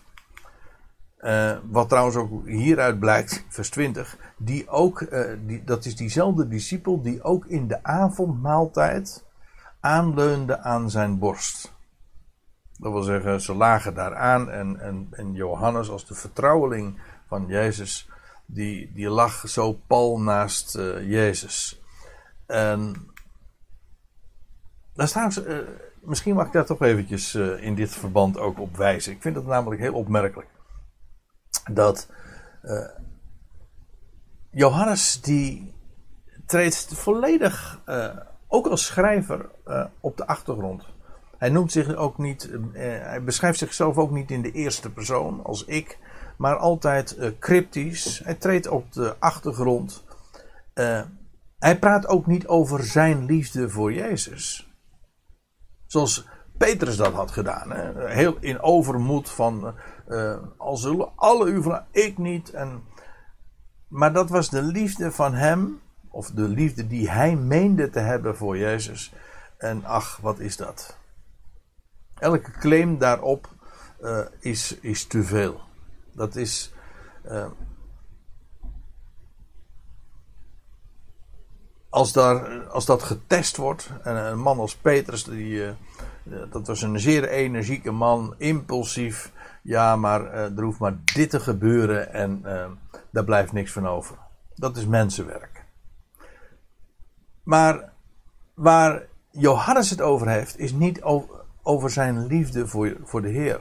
Wat trouwens ook hieruit blijkt, vers 20, die ook, die, dat is diezelfde discipel die ook in de avondmaaltijd aanleunde aan zijn borst. Dat wil zeggen, ze lagen daaraan en, en, en Johannes als de vertrouweling van Jezus, die, die lag zo pal naast uh, Jezus. En daar staan ze, misschien mag ik daar toch eventjes in dit verband ook op wijzen. Ik vind het namelijk heel opmerkelijk. Dat Johannes die treedt volledig, ook als schrijver, op de achtergrond. Hij noemt zich ook niet, hij beschrijft zichzelf ook niet in de eerste persoon als ik, maar altijd cryptisch. Hij treedt op de achtergrond. Hij praat ook niet over zijn liefde voor Jezus. Zoals Petrus dat had gedaan. Hè? Heel in overmoed van, al zullen alle u van, ik niet. En, maar dat was de liefde van hem, of de liefde die hij meende te hebben voor Jezus. En ach, wat is dat? Elke claim daarop uh, is, is te veel. Dat is. Uh, als, daar, als dat getest wordt, en een man als Petrus, die, dat was een zeer energieke man, impulsief. Ja, maar uh, er hoeft maar dit te gebeuren en daar blijft niks van over. Dat is mensenwerk. Maar waar Johannes het over heeft, is niet over, zijn liefde voor, voor de Heer.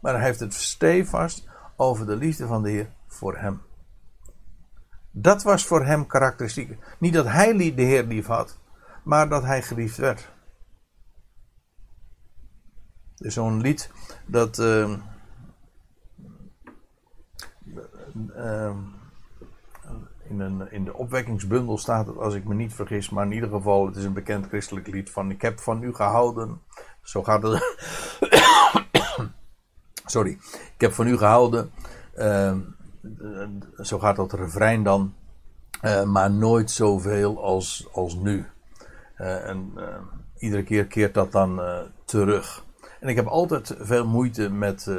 Maar hij heeft het stevast over de liefde van de Heer voor hem. Dat was voor hem karakteristiek. Niet dat hij de Heer lief had, maar dat hij geliefd werd. Er is zo'n lied dat. Uh, uh, in, een, in de opwekkingsbundel staat het, als ik me niet vergis, maar in ieder geval, het is een bekend christelijk lied van Ik heb van u gehouden. Zo gaat het. Sorry. Ik heb van u gehouden. Uh, zo gaat dat refrein dan. Uh, maar nooit zoveel als, als nu. Uh, en uh, iedere keer keert dat dan terug. En ik heb altijd veel moeite met,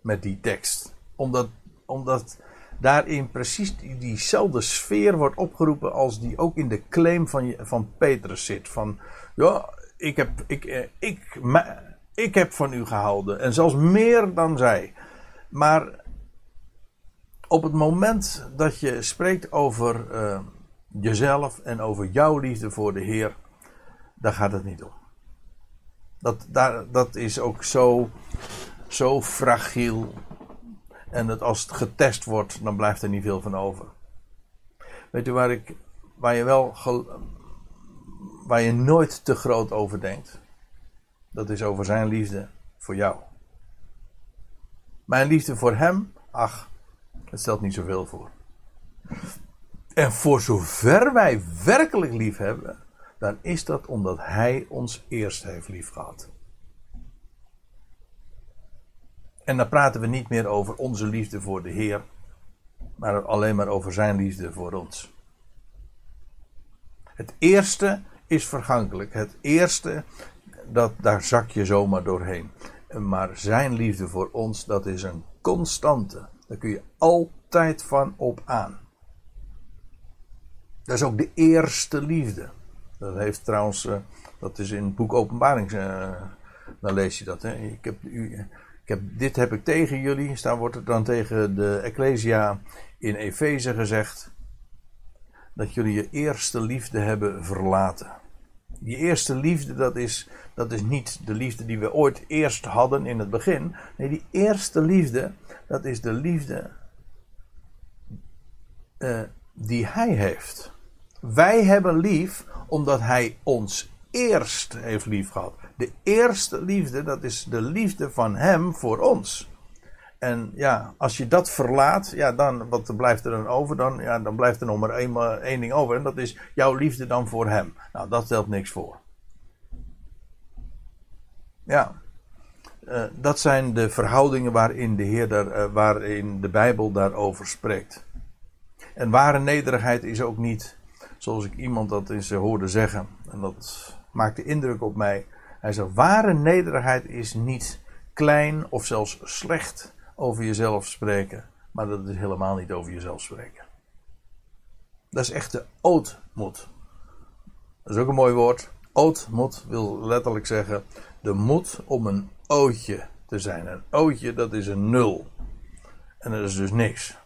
met die tekst. Omdat, omdat daarin precies diezelfde sfeer wordt opgeroepen als die ook in de claim van, van Petrus zit. Van, ja, ik heb, ik, ik, ik, ik heb van u gehouden. En zelfs meer dan zij. Maar op het moment dat je spreekt over uh, jezelf en over jouw liefde voor de Heer, daar gaat het niet om. Dat, daar, dat is ook zo, zo fragiel. En dat als het getest wordt, dan blijft er niet veel van over. Weet u waar, ik, waar je wel waar je nooit te groot over denkt? Dat is over zijn liefde voor jou. Mijn liefde voor hem, ach, het stelt niet zoveel voor. En voor zover wij werkelijk lief hebben, dan is dat omdat Hij ons eerst heeft lief gehad. En dan praten we niet meer over onze liefde voor de Heer, maar alleen maar over Zijn liefde voor ons. Het eerste is vergankelijk. Het eerste, dat, daar zak je zomaar doorheen. Maar Zijn liefde voor ons, dat is een constante. Daar kun je altijd van op aan. Dat is ook de eerste liefde. Dat heeft trouwens, uh, dat is in het boek Openbaring, uh, dan lees je dat. Hè? Ik heb, u, dit heb ik tegen jullie, daar wordt het dan tegen de Ecclesia in Efeze gezegd, dat jullie je eerste liefde hebben verlaten. Die eerste liefde, dat is, dat is niet de liefde die we ooit eerst hadden in het begin. Nee, die eerste liefde, dat is de liefde uh, die Hij heeft. Wij hebben lief omdat Hij ons eerst heeft lief gehad. De eerste liefde, dat is de liefde van Hem voor ons. En ja, als je dat verlaat, ja, dan, wat blijft er dan over? Dan, ja, dan blijft er nog maar één, één ding over. En dat is jouw liefde dan voor Hem. Nou, dat stelt niks voor. Ja. Uh, dat zijn de verhoudingen waarin de Heer daar, uh, waarin de Bijbel daarover spreekt. En ware nederigheid is ook niet, zoals ik iemand dat eens hoorde zeggen, en dat maakte indruk op mij. Hij zei: ware nederigheid is niet klein of zelfs slecht over jezelf spreken, maar dat is helemaal niet over jezelf spreken. Dat is echt de ootmoed. Dat is ook een mooi woord. Ootmoed wil letterlijk zeggen de moed om een ootje te zijn. Een ootje, dat is een nul. En dat is dus niks.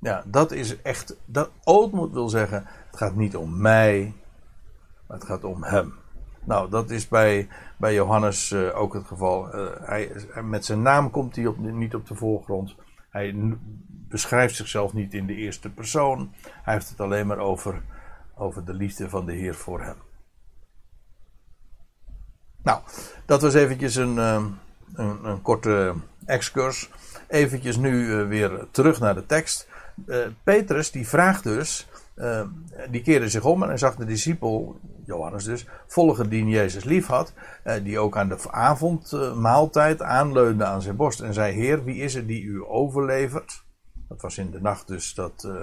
Ja, dat is echt. Dat ootmoed wil zeggen: het gaat niet om mij, maar het gaat om hem. Nou, dat is bij, bij Johannes uh, ook het geval. Uh, hij, met zijn naam komt hij op, niet op de voorgrond. Hij beschrijft zichzelf niet in de eerste persoon. Hij heeft het alleen maar over, over de liefde van de Heer voor hem. Nou, dat was eventjes een, een, een, korte excurs. Eventjes nu weer terug naar de tekst. Petrus die vraagt dus die keerde zich om en zag de discipel, Johannes dus, volgen die Jezus lief had. Uh, die ook aan de avondmaaltijd aanleunde aan zijn borst. En zei: Heer, wie is het die u overlevert? Dat was in de nacht dus dat, uh,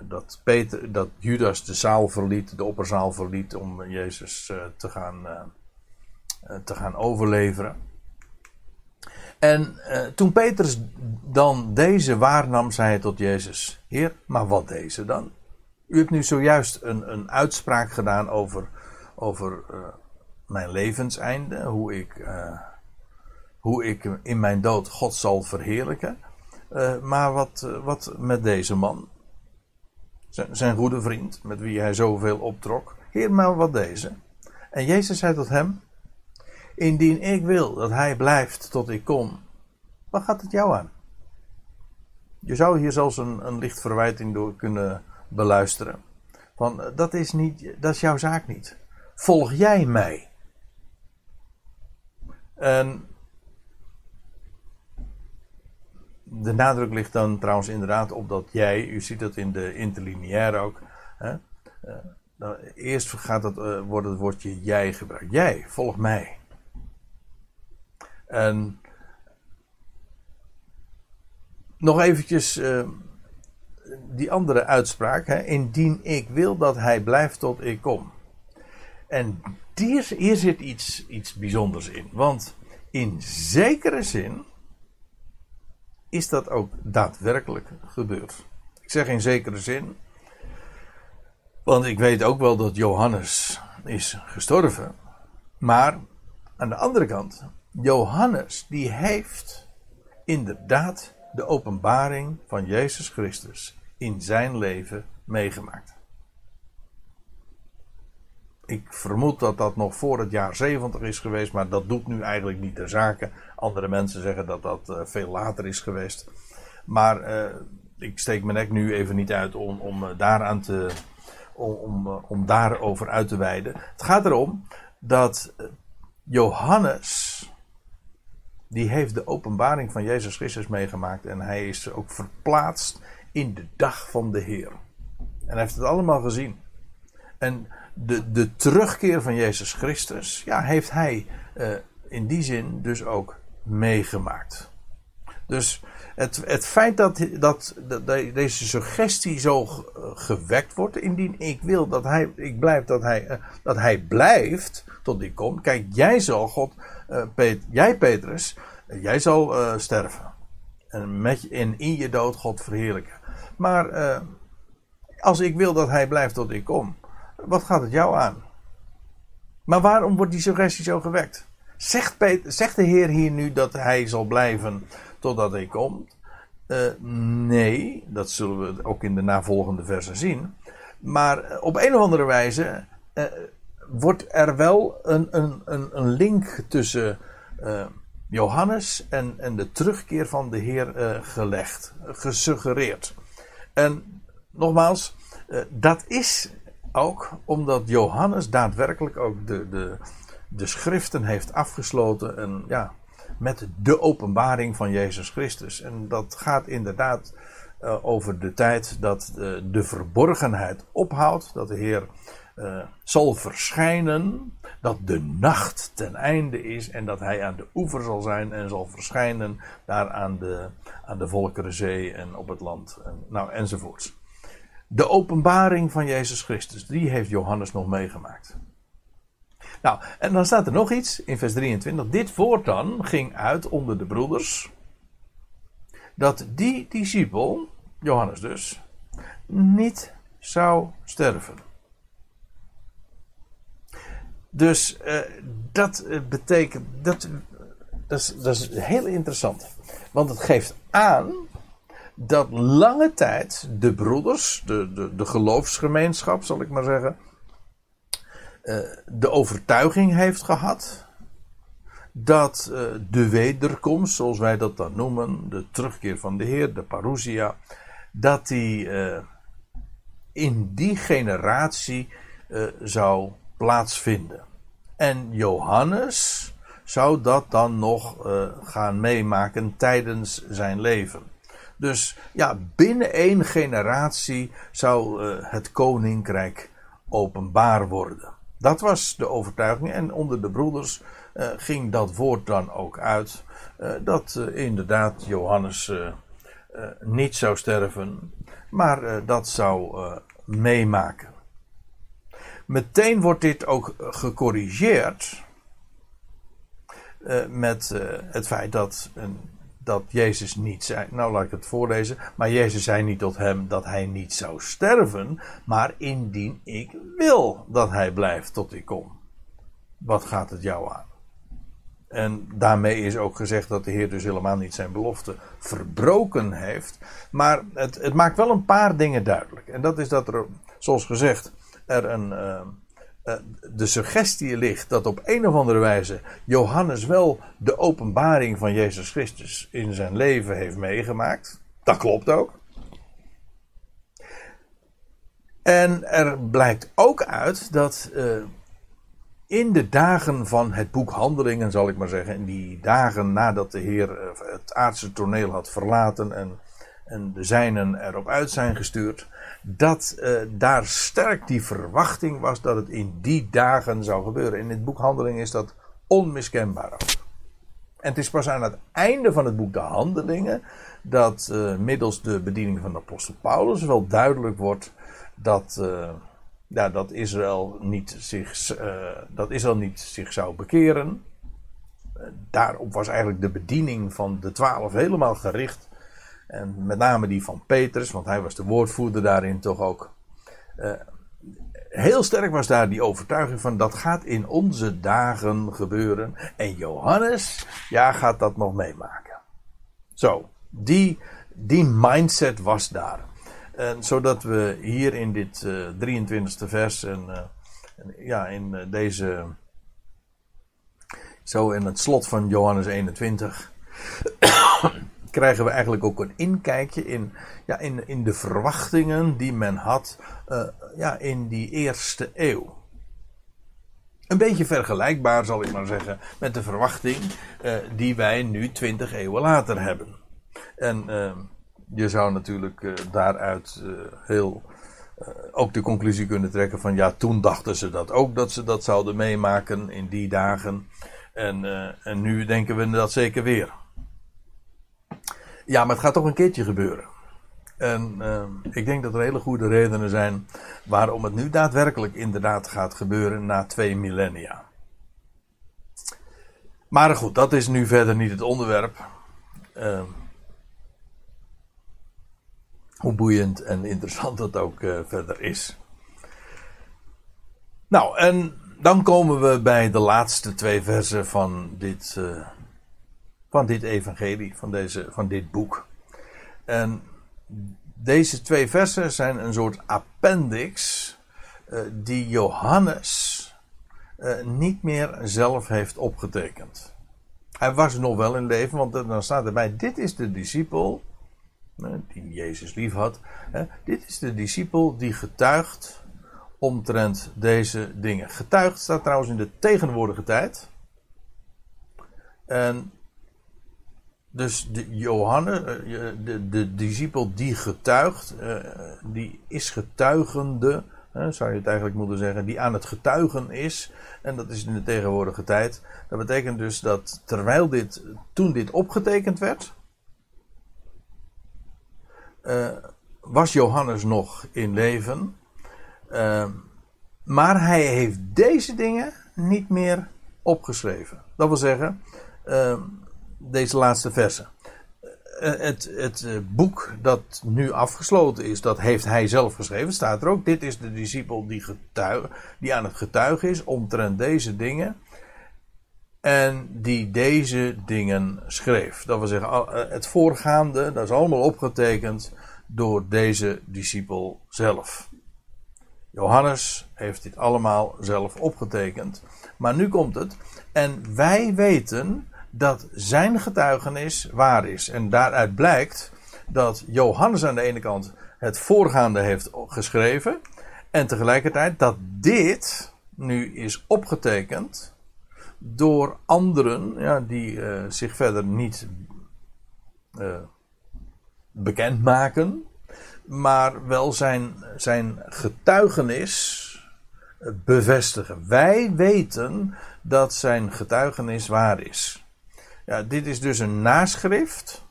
dat, Peter, dat Judas de zaal verliet, de opperzaal verliet. om Jezus te, gaan, te gaan overleveren. En toen Petrus dan deze waarnam, zei hij tot Jezus: Heer, maar wat deze dan? U hebt nu zojuist een, een uitspraak gedaan over, over uh, mijn levenseinde, hoe ik, uh, hoe ik in mijn dood God zal verheerlijken. maar wat, wat met deze man? Zijn, zijn goede vriend, met wie hij zoveel optrok. Heer, maar wat deze? En Jezus zei tot hem: Indien ik wil dat hij blijft tot ik kom, wat gaat het jou aan? Je zou hier zelfs een, een licht verwijting door kunnen beluisteren. Van eh, dat is, niet, dat is jouw zaak niet. Volg jij mij? En de nadruk ligt dan trouwens inderdaad op dat jij, u ziet dat in de interlineair ook. Hè, nou, eerst gaat het, uh, wordt het woordje jij gebruikt. Jij, volg mij. En nog eventjes uh, die andere uitspraak. Hè, indien ik wil dat hij blijft tot ik kom. En hier, zit iets, iets bijzonders in. Want in zekere zin is dat ook daadwerkelijk gebeurd. Ik zeg in zekere zin. Want ik weet ook wel dat Johannes is gestorven. Maar aan de andere kant, Johannes die heeft inderdaad de openbaring van Jezus Christus in zijn leven meegemaakt. Ik vermoed dat dat nog voor het jaar 70 is geweest, maar dat doet nu eigenlijk niet de zaken. Andere mensen zeggen dat dat uh, veel later is geweest. Maar uh, ik steek mijn nek nu even niet uit om, om uh, daaraan te. Om, om daarover uit te wijden. Het gaat erom dat Johannes die heeft de openbaring van Jezus Christus meegemaakt en hij is ook verplaatst in de dag van de Heer. En hij heeft het allemaal gezien. En de, de terugkeer van Jezus Christus, ja, heeft hij uh, in die zin dus ook meegemaakt. Dus het, het feit dat, dat, dat deze suggestie zo gewekt wordt, indien ik wil dat hij, ik blijf, dat hij, uh, dat hij blijft tot die komt. Kijk, jij zal God Pet, jij Petrus, jij zal sterven. En, met, en in je dood God verheerlijken. Maar uh, als ik wil dat hij blijft tot ik kom, wat gaat het jou aan? Maar waarom wordt die suggestie zo gewekt? Zegt, zegt de Heer hier nu dat hij zal blijven totdat hij komt? Uh, nee, dat zullen we ook in de navolgende versen zien. Maar op een of andere wijze wordt er wel een, een, een, link tussen Johannes en, en de terugkeer van de Heer gelegd, gesuggereerd. En nogmaals, uh, dat is ook omdat Johannes daadwerkelijk ook de, de, de schriften heeft afgesloten en, ja, met de openbaring van Jezus Christus. En dat gaat inderdaad over de tijd dat de verborgenheid ophoudt, dat de Heer uh, zal verschijnen, dat de nacht ten einde is en dat hij aan de oever zal zijn en zal verschijnen daar aan de, aan de Volkerenzee en op het land, en, nou enzovoorts. De openbaring van Jezus Christus, die heeft Johannes nog meegemaakt. Nou, en dan staat er nog iets in vers 23. Dit woord dan ging uit onder de broeders. Dat die discipel, Johannes dus, niet zou sterven. Dus uh, dat eh, betekent. Dat, dat, is, dat is heel interessant. Want het geeft aan dat lange tijd de broeders, de, de, de geloofsgemeenschap zal ik maar zeggen, uh, de overtuiging heeft gehad dat de wederkomst, zoals wij dat dan noemen, de terugkeer van de Heer, de parousia, dat die in die generatie zou plaatsvinden. En Johannes zou dat dan nog uh, gaan meemaken tijdens zijn leven. Dus ja, binnen één generatie zou uh, het koninkrijk openbaar worden. Dat was de overtuiging. En onder de broeders uh, ging dat woord dan ook uit. dat inderdaad Johannes niet zou sterven, maar dat zou meemaken. Meteen wordt dit ook gecorrigeerd eh, met eh, het feit dat, dat Jezus niet zei. Nou, laat ik het voorlezen. Maar Jezus zei niet tot hem dat hij niet zou sterven, maar indien ik wil dat hij blijft tot ik kom. Wat gaat het jou aan? En daarmee is ook gezegd dat de Heer dus helemaal niet zijn belofte verbroken heeft. Maar het, het maakt wel een paar dingen duidelijk. En dat is dat er, zoals gezegd, er een, uh, uh, de suggestie ligt dat op een of andere wijze Johannes wel de openbaring van Jezus Christus in zijn leven heeft meegemaakt. Dat klopt ook. En er blijkt ook uit dat uh, in de dagen van het boek Handelingen, zal ik maar zeggen, in die dagen nadat de Heer het aardse toneel had verlaten en, en de zijnen erop uit zijn gestuurd, dat uh, daar sterk die verwachting was dat het in die dagen zou gebeuren. In het boek Handelingen is dat onmiskenbaar ook. En het is pas aan het einde van het boek De Handelingen dat uh, middels de bediening van de apostel Paulus wel duidelijk wordt dat, uh, ja, dat, Israël niet zich, dat Israël niet zich zou bekeren. daarop was eigenlijk de bediening van de twaalf helemaal gericht. En met name die van Petrus, want hij was de woordvoerder daarin toch ook. Uh, heel sterk was daar die overtuiging van dat gaat in onze dagen gebeuren. En Johannes, ja, gaat dat nog meemaken. Zo, die, die mindset was daar. Zodat we hier in dit uh, 23e vers en, uh, en ja, in deze. Zo in het slot van Johannes 21 krijgen we eigenlijk ook een inkijkje in, ja, in, in de verwachtingen die men had uh, ja, in die eerste eeuw. Een beetje vergelijkbaar, zal ik maar zeggen, met de verwachting uh, die wij nu twintig eeuwen later hebben. En uh, je zou natuurlijk daaruit heel ook de conclusie kunnen trekken van ja, toen dachten ze dat ook, dat ze dat zouden meemaken in die dagen. En, en nu denken we dat zeker weer. Ja, maar het gaat toch een keertje gebeuren. En uh, ik denk dat er hele goede redenen zijn waarom het nu daadwerkelijk inderdaad gaat gebeuren na twee millennia. Maar goed, dat is nu verder niet het onderwerp. Uh, hoe boeiend en interessant dat ook uh, verder is. Nou, en dan komen we bij de laatste twee versen van dit uh, van dit evangelie, van, deze, van dit boek. En deze twee versen zijn een soort appendix uh, die Johannes uh, niet meer zelf heeft opgetekend. Hij was nog wel in leven, want dan staat erbij: dit is de discipel die Jezus lief had. Dit is de discipel die getuigt omtrent deze dingen. Getuigd staat trouwens in de tegenwoordige tijd. En dus de Johannes, eh, de, de discipel die getuigt, eh, die is getuigende, zou je het eigenlijk moeten zeggen, die aan het getuigen is. En dat is in de tegenwoordige tijd. Dat betekent dus dat terwijl dit, toen dit opgetekend werd, uh, was Johannes nog in leven. Maar hij heeft deze dingen niet meer opgeschreven. Dat wil zeggen, deze laatste versen. Eh, het, het eh, boek dat nu afgesloten is, dat heeft hij zelf geschreven. Staat er ook. Dit is de discipel die, die aan het getuigen is omtrent deze dingen. En die deze dingen schreef. Dat wil zeggen, eh, het voorgaande, dat is allemaal opgetekend door deze discipel zelf. Johannes heeft dit allemaal zelf opgetekend. Maar nu komt het. En wij weten dat zijn getuigenis waar is. En daaruit blijkt dat Johannes aan de ene kant het voorgaande heeft geschreven. En tegelijkertijd dat dit nu is opgetekend door anderen ja, die uh, zich verder niet uh, bekend maken. Maar wel zijn, zijn getuigenis bevestigen. Wij weten dat zijn getuigenis waar is. Ja, dit is dus een naschrift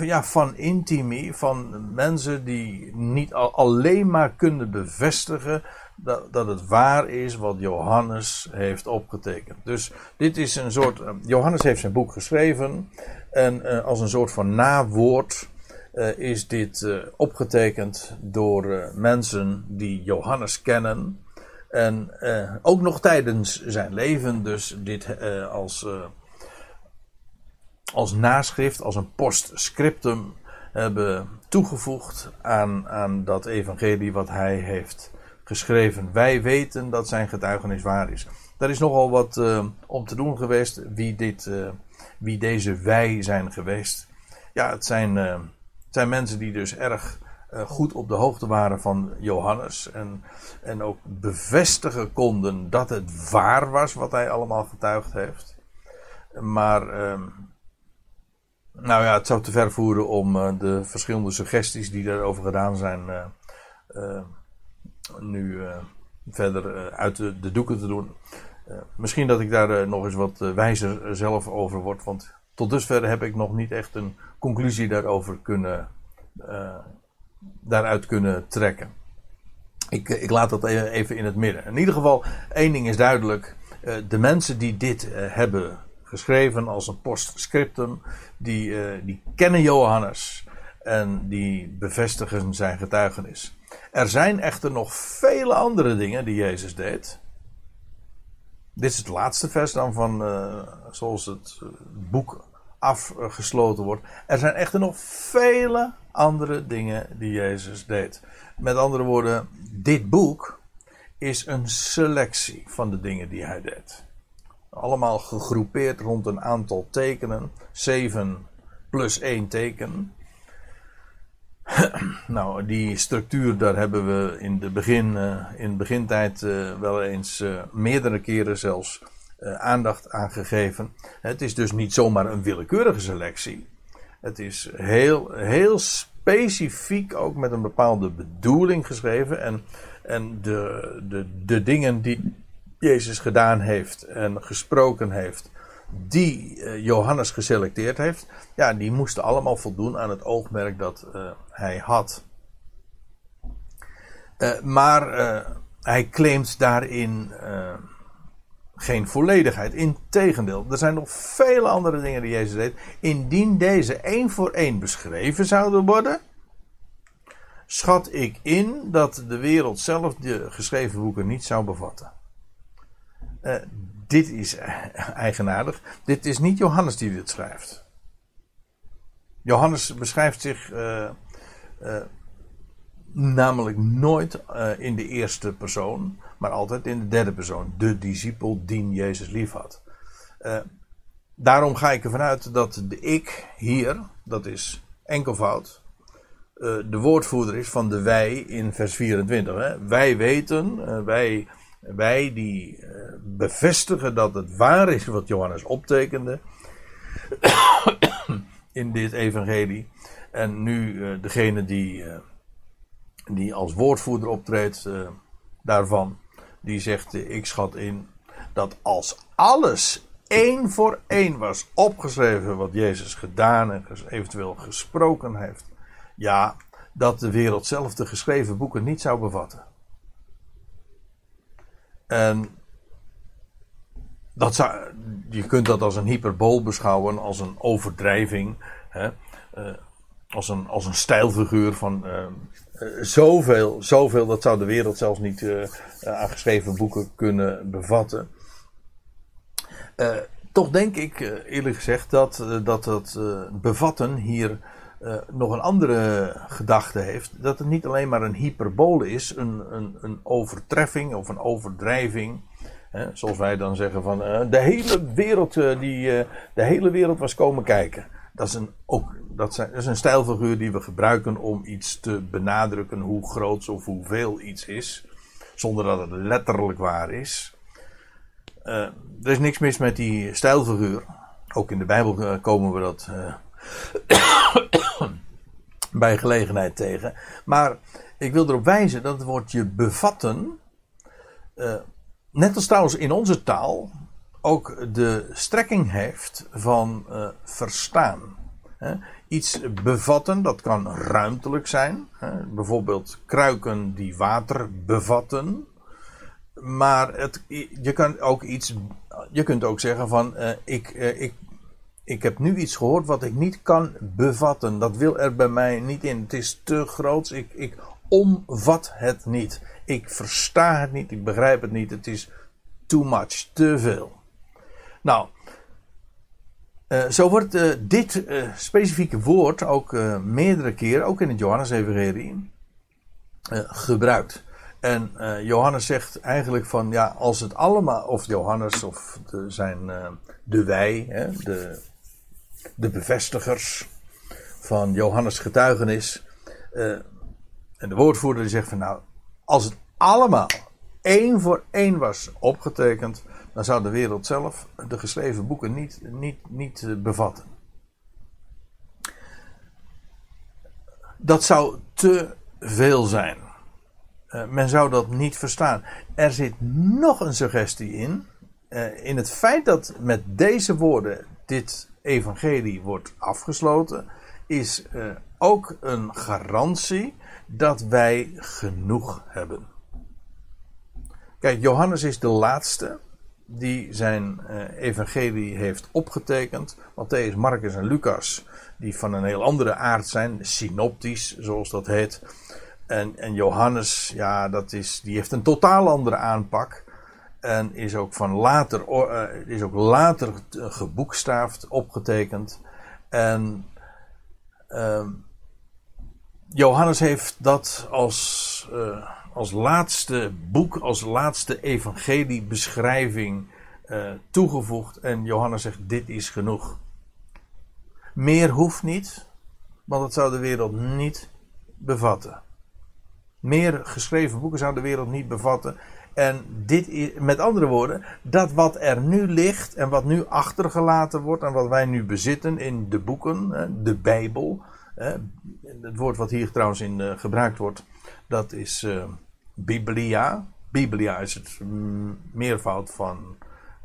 ja, van intimi, van mensen die niet alleen maar kunnen bevestigen dat, dat het waar is wat Johannes heeft opgetekend. Dus dit is een soort. Johannes heeft zijn boek geschreven. En als een soort van nawoord uh, is dit uh, opgetekend door uh, mensen die Johannes kennen. En ook nog tijdens zijn leven, dus dit als, als naschrift, als een postscriptum hebben toegevoegd aan, aan dat evangelie wat hij heeft geschreven. Wij weten dat zijn getuigenis waar is. Daar is nogal wat om te doen geweest wie, dit, wie deze wij zijn geweest. Ja, het zijn het zijn mensen die dus erg uh, goed op de hoogte waren van Johannes. En, en ook bevestigen konden dat het waar was wat hij allemaal getuigd heeft. Maar, uh, nou ja, het zou te ver voeren om uh, de verschillende suggesties die daarover gedaan zijn. Uh, nu verder uit de, de, doeken te doen. misschien dat ik daar nog eens wat wijzer zelf over word. Want tot dusver heb ik nog niet echt een conclusie daarover kunnen, daaruit kunnen trekken. Ik, ik, laat dat e-, even in het midden. In ieder geval, één ding is duidelijk. Uh, de mensen die dit uh, hebben geschreven als een postscriptum, die, die kennen Johannes en die bevestigen zijn getuigenis. Er zijn echter nog vele andere dingen die Jezus deed. Dit is het laatste vers dan van, zoals het boek afgesloten wordt. Er zijn echter nog vele andere dingen die Jezus deed. Met andere woorden, dit boek is een selectie van de dingen die hij deed. Allemaal gegroepeerd rond een aantal tekenen. 7 plus 1 teken. nou, die structuur, daar hebben we in de, begin, uh, in begintijd uh, wel eens uh, meerdere keren zelfs uh, aandacht aan gegeven. Het is dus niet zomaar een willekeurige selectie. Het is heel, heel specifiek ook met een bepaalde bedoeling geschreven. En, en de, de, de dingen die Jezus gedaan heeft en gesproken heeft, die uh, Johannes geselecteerd heeft, ja, die moesten allemaal voldoen aan het oogmerk dat uh, hij had. maar hij claimt daarin geen volledigheid. Integendeel, er zijn nog vele andere dingen die Jezus deed. Indien deze één voor één beschreven zouden worden, schat ik in dat de wereld zelf de geschreven boeken niet zou bevatten. Uh, dit is eigenaardig. Dit is niet Johannes die dit schrijft. Johannes beschrijft zich uh, uh, namelijk nooit in de eerste persoon maar altijd in de derde persoon. De discipel die Jezus lief had. Uh, daarom ga ik ervan uit dat de ik hier, dat is enkelvoud, uh, de woordvoerder is van de wij in vers 24. Hè. Wij weten, uh, wij, wij die bevestigen dat het waar is wat Johannes optekende in dit evangelie. En nu degene die, die als woordvoerder optreedt daarvan die zegt: Ik schat in dat als alles één voor één was opgeschreven wat Jezus gedaan en eventueel gesproken heeft, ja, dat de wereld zelf de geschreven boeken niet zou bevatten. En dat zou, je kunt dat als een hyperbool beschouwen, als een overdrijving, hè, uh, als, een, als een stijlfiguur van uh, zoveel, zoveel, dat zou de wereld zelfs niet uh, aangeschreven boeken kunnen bevatten. toch denk ik eerlijk gezegd dat dat, dat bevatten hier nog een andere gedachte heeft. Dat het niet alleen maar een hyperbole is, een, een, een overtreffing of een overdrijving. Hè, zoals wij dan zeggen van de hele wereld, die, de hele wereld was komen kijken. Dat is een, ook dat, zijn, is een stijlfiguur die we gebruiken om iets te benadrukken hoe groot of hoeveel iets is. Zonder dat het letterlijk waar is. Uh, er is niks mis met die stijlfiguur. Ook in de Bijbel eh, komen we dat uh, bij gelegenheid tegen. Maar ik wil erop wijzen dat het woordje bevatten. net als trouwens in onze taal ook de strekking heeft van verstaan Iets bevatten, dat kan ruimtelijk zijn. Bijvoorbeeld kruiken die water bevatten. Maar het, je kan ook iets. Je kunt ook zeggen van uh, ik, uh, ik, ik heb nu iets gehoord wat ik niet kan bevatten. Dat wil er bij mij niet in. Het is te groot. Ik, ik omvat het niet. Ik versta het niet. Ik begrijp het niet. Het is too much. Te veel. Nou. Uh, zo wordt uh, dit uh, specifieke woord ook meerdere keren, ook in het Johannes-evangelie, gebruikt. En Johannes zegt eigenlijk van, ja, als het allemaal, of Johannes of de, zijn, de wij, hè, de, de bevestigers van Johannes' getuigenis, en de woordvoerder die zegt van, nou, als het allemaal één voor één was opgetekend, dan zou de wereld zelf de geschreven boeken niet, niet, niet eh, bevatten. Dat zou te veel zijn. Uh, men zou dat niet verstaan. Er zit nog een suggestie in. Uh, in het feit dat met deze woorden dit evangelie wordt afgesloten, is ook een garantie dat wij genoeg hebben. Kijk, Johannes is de laatste die zijn uh, evangelie heeft opgetekend. Matthäus, Marcus en Lucas, die van een heel andere aard zijn, synoptisch, zoals dat heet. En, en Johannes, ja, dat is, die heeft een totaal andere aanpak. En is ook van later, uh, is ook later geboekstaafd, opgetekend. En uh, Johannes heeft dat als, uh, als laatste boek, als laatste evangeliebeschrijving uh, toegevoegd. En Johannes zegt: Dit is genoeg. Meer hoeft niet, want het zou de wereld niet bevatten. Meer geschreven boeken zou de wereld niet bevatten. En dit is, met andere woorden, dat wat er nu ligt en wat nu achtergelaten wordt en wat wij nu bezitten in de boeken, de Bijbel. Het woord wat hier trouwens in eh, gebruikt wordt, dat is uh, Biblia. Biblia is het meervoud van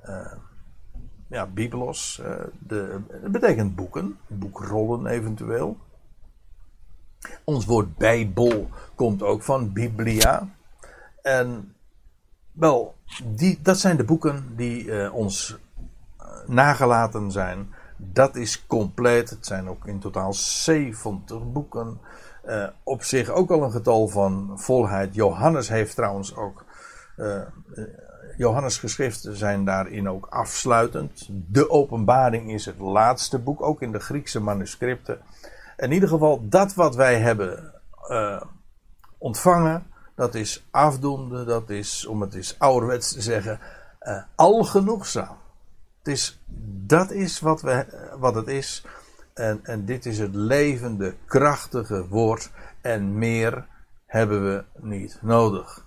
uh, ja, Biblos. Uh, de, het betekent boeken, boekrollen eventueel. Ons woord Bijbel komt ook van Biblia. En wel, die, dat zijn de boeken die uh, ons nagelaten zijn. Dat is compleet. Het zijn ook in totaal 70 boeken. Uh, op zich ook al een getal van volheid. Johannes heeft trouwens ook. Uh, Johannes' geschriften zijn daarin ook afsluitend. De openbaring is het laatste boek, ook in de Griekse manuscripten. In ieder geval, dat wat wij hebben ontvangen, dat is afdoende, dat is, om het eens ouderwets te zeggen, al genoegzaam. Het is, dat is wat, we, wat het is. En, en dit is het levende, krachtige woord. En meer hebben we niet nodig.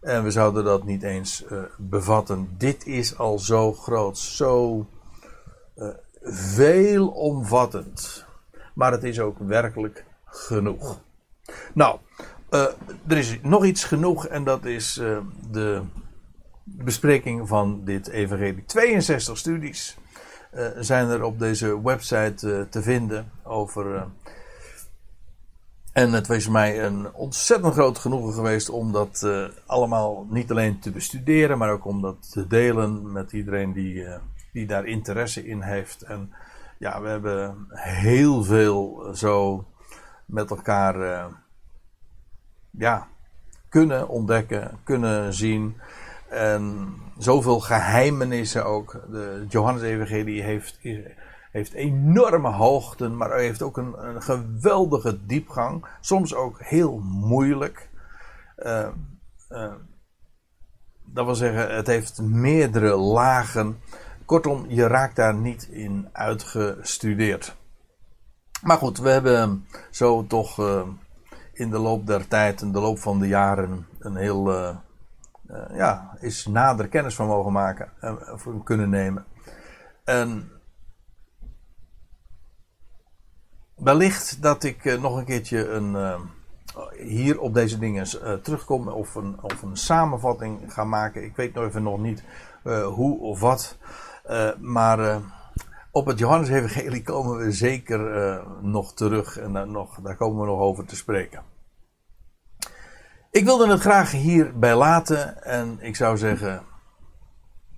En we zouden dat niet eens uh, bevatten. Dit is al zo groot, zo uh, veelomvattend. Maar het is ook werkelijk genoeg. Nou, uh, er is nog iets genoeg en dat is de bespreking van dit evangelie. 62 studies uh, zijn er op deze website uh, te vinden over. Uh, en het was mij een ontzettend groot genoegen geweest om dat allemaal niet alleen te bestuderen, maar ook om dat te delen met iedereen die, die daar interesse in heeft. En ja, we hebben heel veel zo met elkaar ja, kunnen ontdekken, kunnen zien. En zoveel geheimenissen ook. De Johannes-evangelie heeft, heeft enorme hoogten, maar heeft ook een, een geweldige diepgang. Soms ook heel moeilijk. Uh, dat wil zeggen, het heeft meerdere lagen. Kortom, je raakt daar niet in uitgestudeerd. Maar goed, we hebben zo toch in de loop der tijd, in de loop van de jaren, een heel uh, ja, is nader kennis van mogen maken en uh, kunnen nemen. En wellicht dat ik uh, nog een keertje een, hier op deze dingen terugkom of een, of een samenvatting ga maken. Ik weet nog even nog niet hoe of wat. maar op het Johannes-evangelie komen we zeker nog terug en nog, daar komen we nog over te spreken. Ik wilde het graag hierbij laten en ik zou zeggen,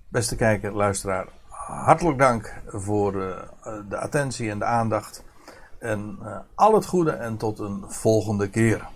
beste kijker, luisteraar, hartelijk dank voor uh, de attentie en de aandacht. En uh, al het goede en tot een volgende keer.